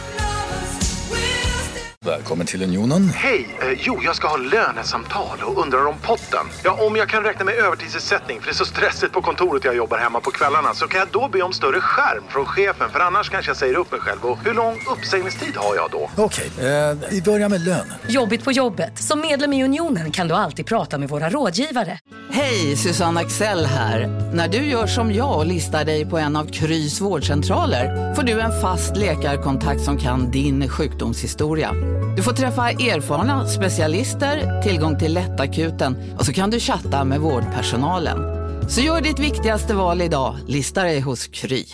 Välkommen till Unionen. Hej! Eh, jo, jag ska ha lönesamtal och undrar om potten. Ja, om jag kan räkna med övertidsersättning för det är så stressigt på kontoret jag jobbar hemma på kvällarna så kan jag då be om större skärm från chefen för annars kanske jag säger upp mig själv. Och hur lång uppsägningstid har jag då? Okej, eh, vi börjar med lön. Jobbigt på jobbet. Som medlem i Unionen kan du alltid prata med våra rådgivare. Hej, Susanne Axel här. När du gör som jag och listar dig på en av Krys vårdcentraler får du en fast läkarkontakt som kan din sjukdomshistoria. Du får träffa erfarna specialister, tillgång till lättakuten och så kan du chatta med vårdpersonalen. Så gör ditt viktigaste val idag, lista dig hos Kry.